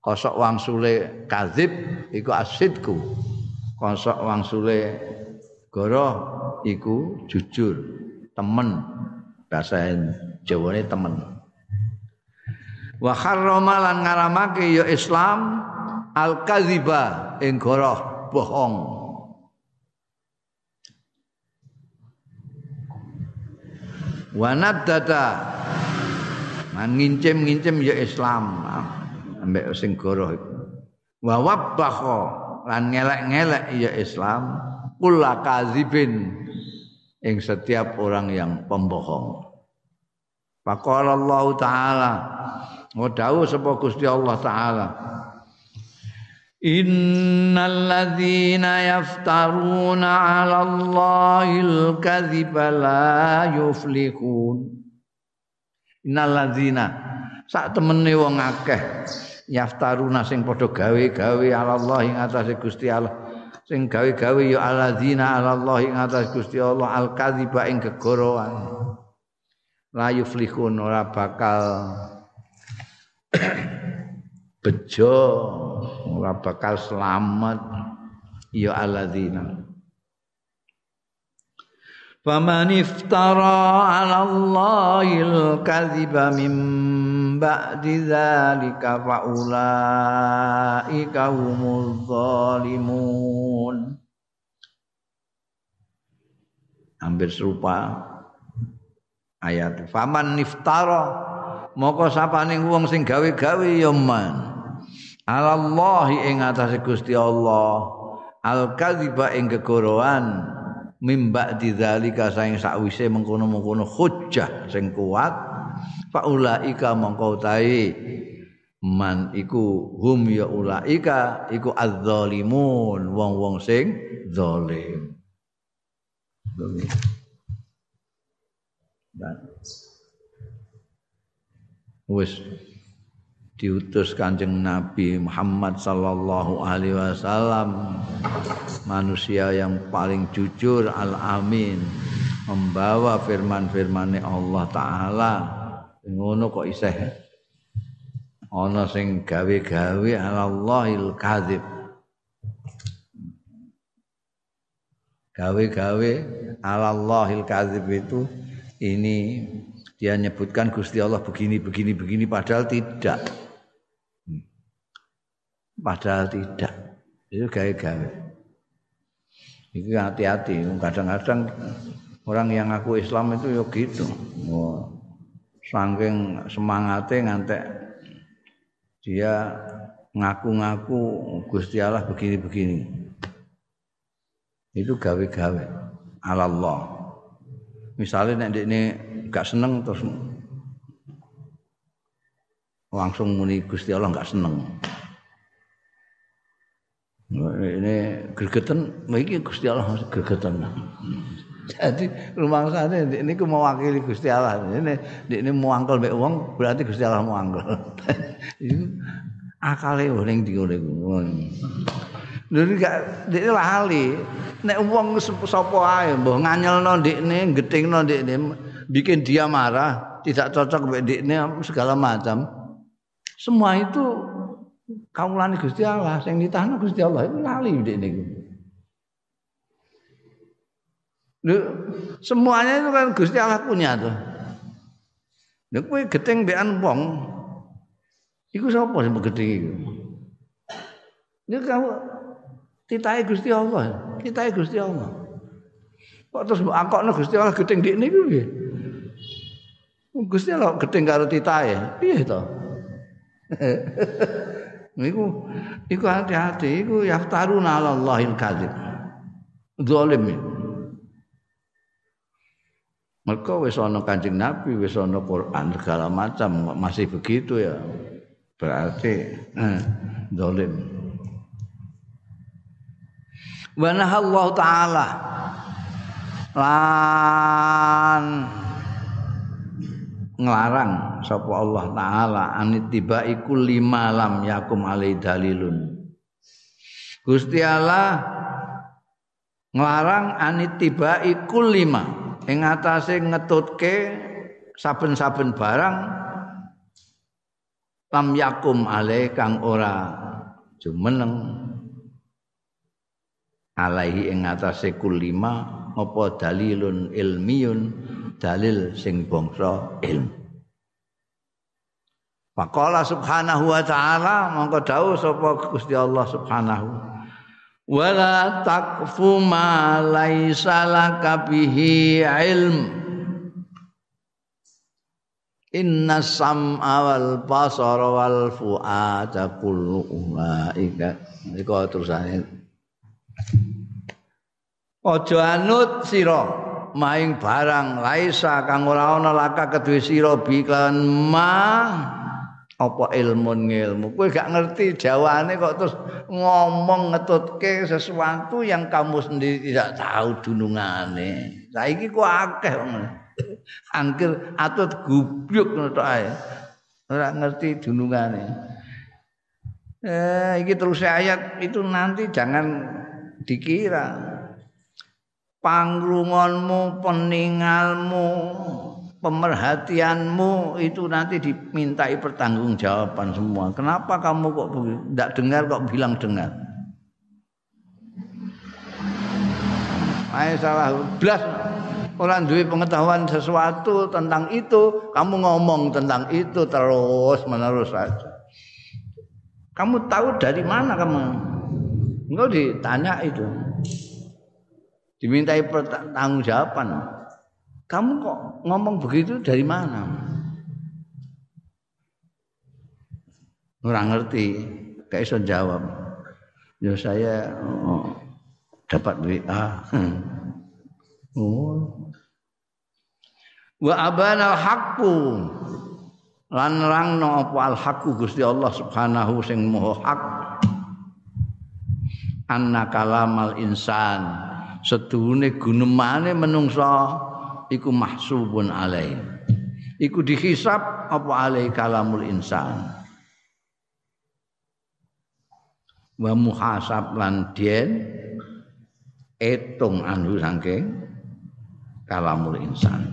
Kosok wangsule kadzib iku asidku kosok wangsule goroh iku jujur. Temen. Bahasa Jawane temen. Wa harrama ngaramake ya Islam al kadziba ing goroh bohong. Wa nadata Man ngincim-ngincim ya Islam. Ambek sing goroh iku. Wa wabbakha lan ngelek-ngelek ya Islam. Kula kadzibin ing setiap orang yang pembohong. Faqala Allah taala. Wa dawuh sapa Gusti Allah taala Innal ladzina yaftaruna 'ala Allahil kadhiba la yuflihun. Innal ladzina sak temene wong akeh yaftaruna sing padha gawe-gawe 'ala Allah ing atase Gusti Allah. Sing gawe-gawe ya alladzina 'ala Allah ing atase Gusti Allah al kadhiba ing gegoroan. La yuflihun ora bakal bejo ora bakal selamat. Ya alladzina. Faman iftara 'ala Allahil kadhiba min ba'di dzalika fa ulaika zalimun. Hampir serupa ayat. Faman iftara moko sapane wong sing gawe-gawe ya man alallahi ing atase Gusti Allah. Al kadziba ing kegoroan mimba didzalika saing sakwise mengkono-mengkono hujjah sing kuat. Faulaika mongko utahe man iku hum ya ulaika iku adzalimun wong-wong sing zalim. Wis diutus Kanjeng Nabi Muhammad sallallahu alaihi wasallam manusia yang paling jujur al-amin membawa firman-firmane Allah taala. Ngono kok isih? Ana sing gawe-gawe Allahil kadzib. Gawe-gawe Allahil kadzib itu ini dia nyebutkan Gusti Allah begini begini begini padahal tidak Padahal tidak. Itu gawe-gawe. Itu hati-hati. Kadang-kadang orang yang ngaku Islam itu ya gitu. Oh, saking semangatnya ngantek dia ngaku-ngaku Gusti Allah begini-begini. Itu gawe-gawe Allah. Misalnya nek ini gak seneng terus langsung muni Gusti Allah gak seneng ini gregetan iki Gusti Allah gregetan jadi rumah sana ini ku mewakili Gusti Allah ini ini muangkel mbek wong berarti Gusti Allah muangkel itu akale ning ndi ngene Lha gak dekne lali. Nek wong sapa ae mbah nganyelno ndekne, gethingno ndekne, bikin dia marah, tidak cocok mbek ndekne segala macam. Semua itu kaulane Gusti Allah sing ditahno Gusti Allah itu lali ndek niku. semuanya itu kan Gusti Allah punya tuh. Nek kowe geteng mbekan wong iku sapa sing gedhe iku? Nek kamu titahe Gusti Allah, titahe Gusti Allah. Kok terus mbok angkokno Gusti Allah gedeng ndek niku piye? Gusti Allah gedeng karo titahe, piye to? Iku iku hati-hati iku yaftaruna 'ala Allahil kadzib. Zalim. Mereka wis ana Kanjeng Nabi, wis ana Quran segala macam masih begitu ya. Berarti eh, zalim. Wa Allah taala lan nglarang sapa Allah taala anitibai kulli malam yakum alai dalilun. Gusti Allah nglarang anitibai kulli ma ing atase ngetutke saben-saben barang lam yakum alai kang ora jumeneng. Alaihi ing atase kulima apa dalilun ilmiyun dalil sing bangsa ilmu. Faqala subhanahu wa ta'ala mongko dawuh sapa Gusti Allah subhanahu. Wala takfu ma laisa laka bihi ilm. Inna sam'a wal basara wal fu'ada kullu ulaika. Iku terusane? Aja anut sira maing barang laisa kang ora ana laka kedue sira biklan ma apa ilmu ngilmu? Kowe gak ngerti jawane kok terus ngomong ngetutke sesuatu yang kamu sendiri tidak tahu dunungane. Saiki kok akeh angkir atut gubyuk ngono ae. Ora ngerti dunungane. Eh iki terus ayat itu nanti jangan dikira pangrungonmu peningalmu pemerhatianmu itu nanti dimintai pertanggungjawaban semua. Kenapa kamu kok tidak dengar kok bilang dengar? Ayo salah belas orang duit pengetahuan sesuatu tentang itu, kamu ngomong tentang itu terus menerus saja. Kamu tahu dari mana kamu? Enggak ditanya itu. Dimintai pertanggungjawaban. Kamu kok ngomong begitu dari mana? Orang ngerti, kayak iso jawab. Ya saya oh, dapat WA. oh. Wa abana haqqu lan nerangno apa al haqqu Gusti Allah Subhanahu sing maha hak. Anna kalamal insan sedune gunemane menungsa iku mahsubun alai iku dihisab apa alai kalamul insan. Wa muhasab lan dien etung anu saking kalamul insan.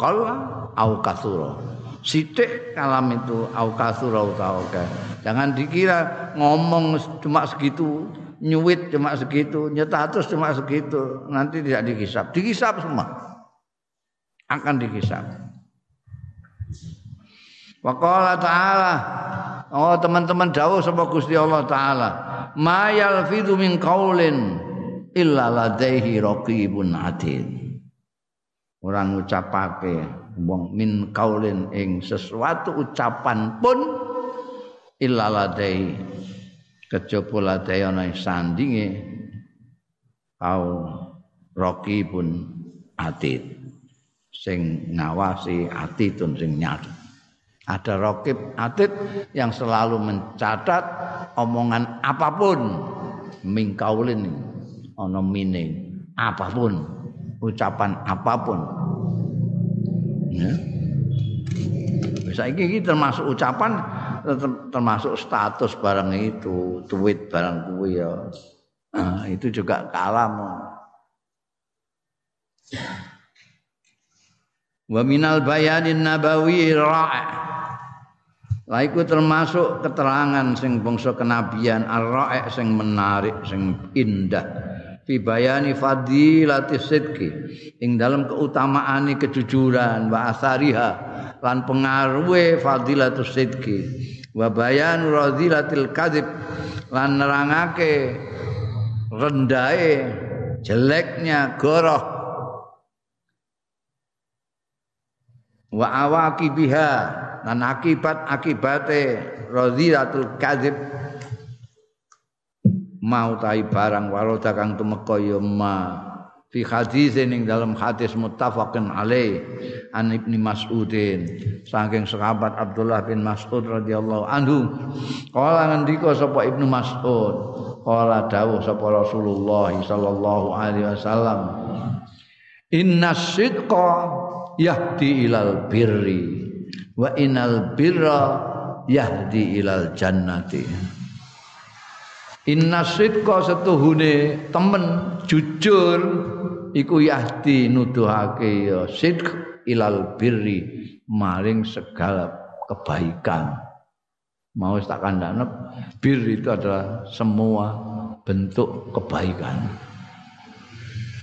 Kala au kathura. Sithik kalam itu au kathura utawa jangan dikira ngomong cuma segitu nyuwit cuma segitu nyetatus cuma segitu. Nanti tidak dihisap. Dihisap semua. Akan dihisab. Waqala ta'ala. Oh teman-teman jauh sama Gusti Allah taala. Ma yalfidhu min qaulin illa ladaihi raqibun atid. Orang ucapake wong min qaulin ing sesuatu ucapan pun illa kejaba ladai ana sandinge kau raqibun atid sing ngawasi atitun sing nyat. Ada rokib atit yang selalu mencatat omongan apa pun mingkaulin ono mine apa pun ucapan apa pun ya. Bisa ini termasuk ucapan termasuk status barang itu tweet barang kuwi ya. Nah, itu juga kalam wa minal bayanin nabawi ra'i Lah iku termasuk keterangan sing bangsa kenabian ar-ra'i sing menarik sing indah. Fi bayani fadilati sidqi ing dalam keutamaan kejujuran wa asariha lan pengaruhe fadilatus sidqi. Wa bayan radilatil kadzib. Lan nerangake rendahe jeleknya goroh. Wa awaqibiha dan akibat akibate radhiyatul kadzib. Mau tai barang waroda kang tumeka ya ma fi hadis ning dalam hadis muttafaqun alaih an ibni mas'udin. Saking sahabat Abdullah bin Mas'ud radhiyallahu anhu kala ngendika sapa ibnu Mas'ud? Kala dawuh sapa Rasulullah sallallahu alaihi wasallam inna sidqa yahdi ilal birri wa inal birra yahdi ilal jannati. Inna sidqa setuhune temen jujur iku yahdi nuduhake ya sidq ilal birri maring segala kebaikan mau tak kandhane bir itu adalah semua bentuk kebaikan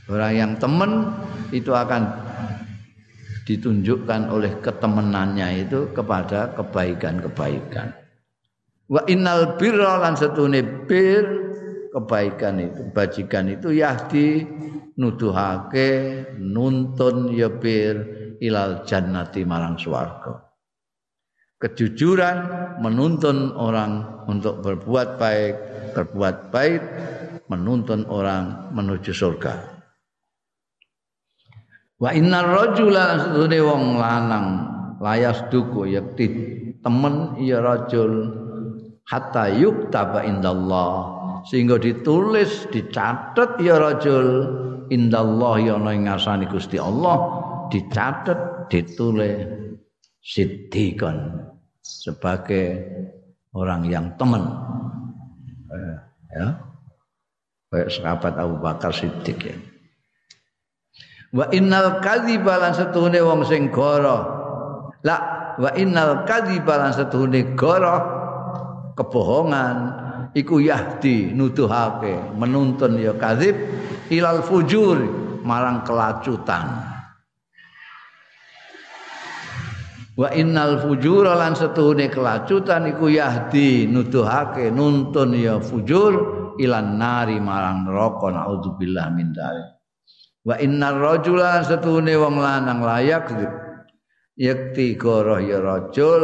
orang yang temen itu akan ditunjukkan oleh ketemenannya itu kepada kebaikan-kebaikan. Wa innal birra lan setune bir kebaikan itu bajikan itu yahdi nuduhake nuntun ya bir ilal jannati marang swarga. Kejujuran menuntun orang untuk berbuat baik, berbuat baik menuntun orang menuju surga. Wa innar rajula sedune wong lanang layas duku yakti temen ya rajul hatta yuktaba indallah sehingga ditulis dicatat ya rajul indallah ya ana ing ngasani Gusti Allah dicatat ditulis siddiqan sebagai orang yang teman. Ya. Kayak sahabat Abu Bakar Siddiq ya. Wa innal kadhiba lan setuhune wong sing goro. La wa innal kadhiba lan setuhune goro kebohongan iku yahdi nuduhake menuntun ya kadzib ilal fujur marang kelacutan. Wa innal fujura lan setuhune kelacutan iku yahdi nuduhake nuntun ya fujur ilan nari marang neraka naudzubillah min dzalik. Wa innar rajula satune wong lanang layak yakti goroh ya rajul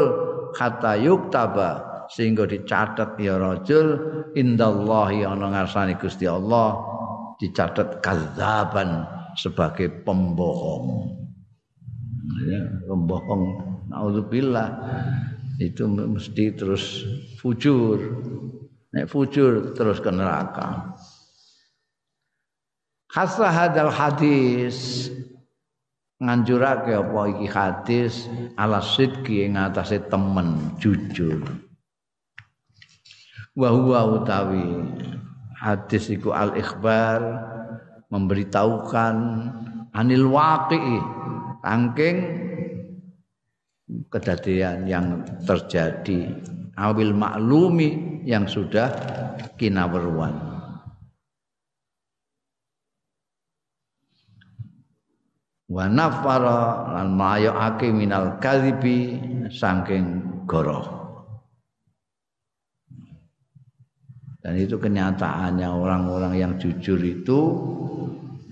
kata yuktaba sehingga dicatat ya rajul indallahi ana ngarsane Gusti Allah dicatat kazaban sebagai pembohong. Ya, pembohong. Naudzubillah itu mesti terus fujur. Nek fujur terus ke neraka. Khasa hadal hadis. Nganjurake apa iki hadis ala sidqi ing temen jujur. Wa huwa utawi hadis iku al ikhbar memberitahukan anil waqi'i tangking kejadian yang terjadi awil maklumi yang sudah kinaweruan. wa nafara lan mayakake minal kadhibi saking goroh dan itu kenyataannya orang-orang yang jujur itu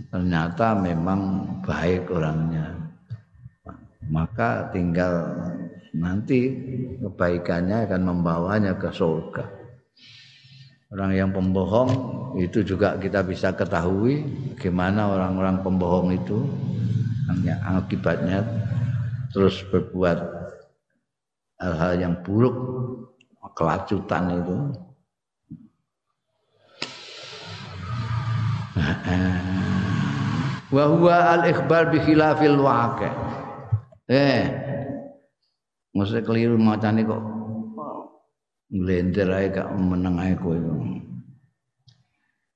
ternyata memang baik orangnya. Maka tinggal nanti kebaikannya akan membawanya ke surga. Orang yang pembohong itu juga kita bisa ketahui bagaimana orang-orang pembohong itu akibatnya terus berbuat hal-hal yang buruk kelacutan itu wa huwa al ikhbar bi khilafil waqi. Eh. Mesti keliru macane kok nglender ae gak meneng ae kowe.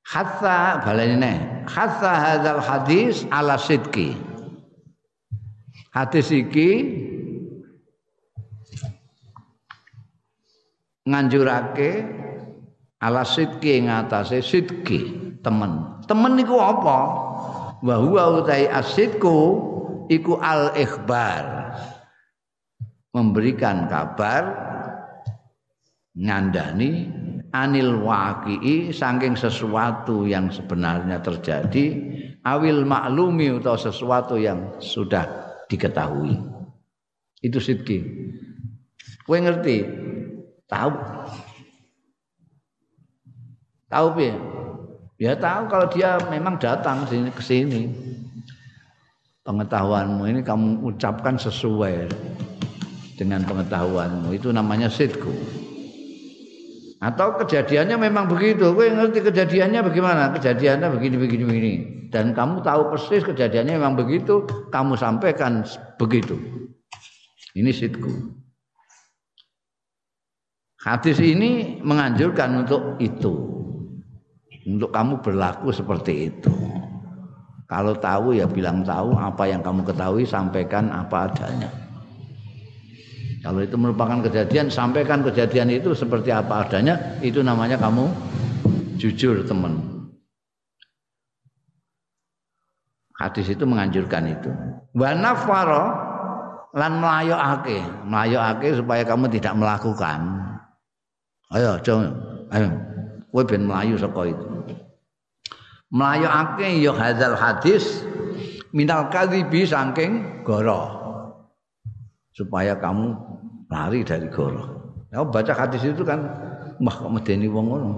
Hatta balene hatta hadzal hadis ala sidqi. Hadis iki nganjurake ala sidki ing atase sidki temen. Temen niku apa? Wa huwa utai asidku iku al ikhbar. Memberikan kabar ngandani anil waqi'i saking sesuatu yang sebenarnya terjadi awil maklumi atau sesuatu yang sudah diketahui. Itu sidki. Kowe ngerti? Tahu. Tahu piye? Ya tahu kalau dia memang datang sini ke sini. Pengetahuanmu ini kamu ucapkan sesuai dengan pengetahuanmu. Itu namanya sidku. Atau kejadiannya memang begitu. Kowe ngerti kejadiannya bagaimana? Kejadiannya begini begini begini dan kamu tahu persis kejadiannya memang begitu, kamu sampaikan begitu. Ini sitku. Hadis ini menganjurkan untuk itu. Untuk kamu berlaku seperti itu. Kalau tahu ya bilang tahu, apa yang kamu ketahui sampaikan apa adanya. Kalau itu merupakan kejadian, sampaikan kejadian itu seperti apa adanya, itu namanya kamu jujur teman. Hadis itu menganjurkan itu. Wa nafara lan melayokake, melayokake supaya kamu tidak melakukan. Ayo, coba, ayo, kowe ben melayu saka itu. Melayokake ya hadzal hadis minal kadhibi saking goro. Supaya kamu lari dari goro. Ya baca hadis itu kan mah kok medeni wong ngono.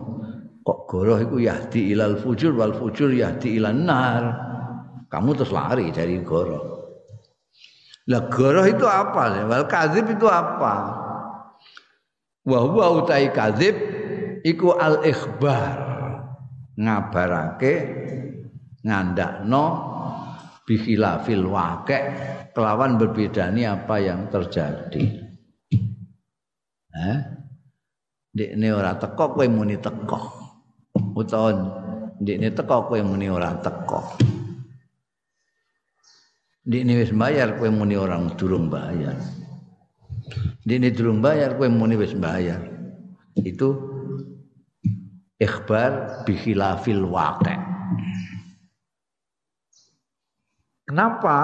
Kok goro iku yahdi ilal fujur wal fujur yahdi ilan nar kamu terus lari dari goro. Lah goro itu apa? Wal kadzib itu apa? wa huwa utai kadzib iku al ikhbar ngabarake ngandakno bikhilafil waqi' kelawan berbedani apa yang terjadi. Eh? Ndekne ora teko kowe muni teko utawa ndekne teko kowe muni ora teko ndekne wis bayar kowe muni orang durung bayar Dini durung bayar kowe muni wis bayar. Itu ikhbar bi khilafil waqi'. Kenapa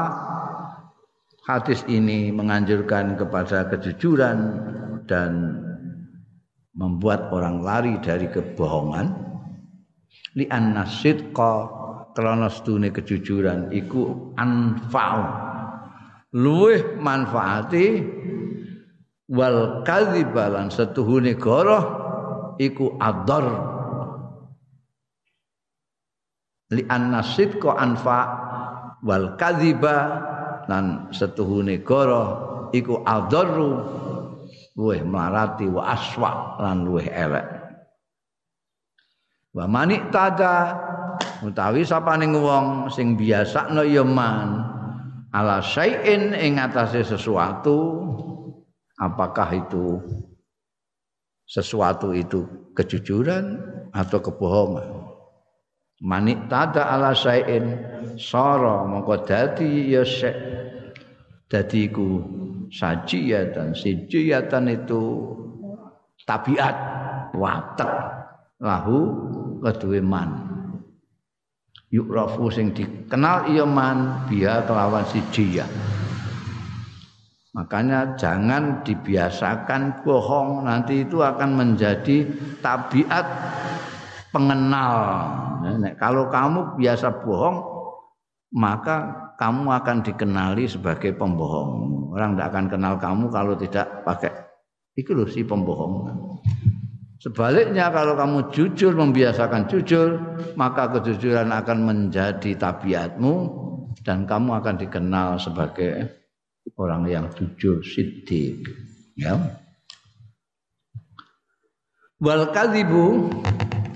hadis ini menganjurkan kepada kejujuran dan membuat orang lari dari kebohongan? Li annasidqa krana stune kejujuran iku anfa'u luweh manfaati wal kadhiba lan setuhune goroh iku adar li annasid ko anfa wal kadhiba lan setuhune goroh iku adaru luweh marati wa aswa lan luweh elek. Wa manik tada utawi sapane wong sing biasa no ya man ala syai'in ing atase sesuatu apakah itu sesuatu itu kejujuran atau kebohongan manik tada ala sayin sara mongko dadi ya dadi iku sajiyatan sijiyatan itu tabiat watak. Lahu kedue man. Yukrafu sing dikenal iya man biya kelawan sijiyah. Makanya jangan dibiasakan bohong, nanti itu akan menjadi tabiat pengenal. Nah, kalau kamu biasa bohong, maka kamu akan dikenali sebagai pembohong. Orang tidak akan kenal kamu kalau tidak pakai itu loh si pembohong. Sebaliknya kalau kamu jujur membiasakan jujur, maka kejujuran akan menjadi tabiatmu dan kamu akan dikenal sebagai orang yang jujur siddiq ya wal kadzibu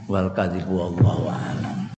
wal kadzibu Allahu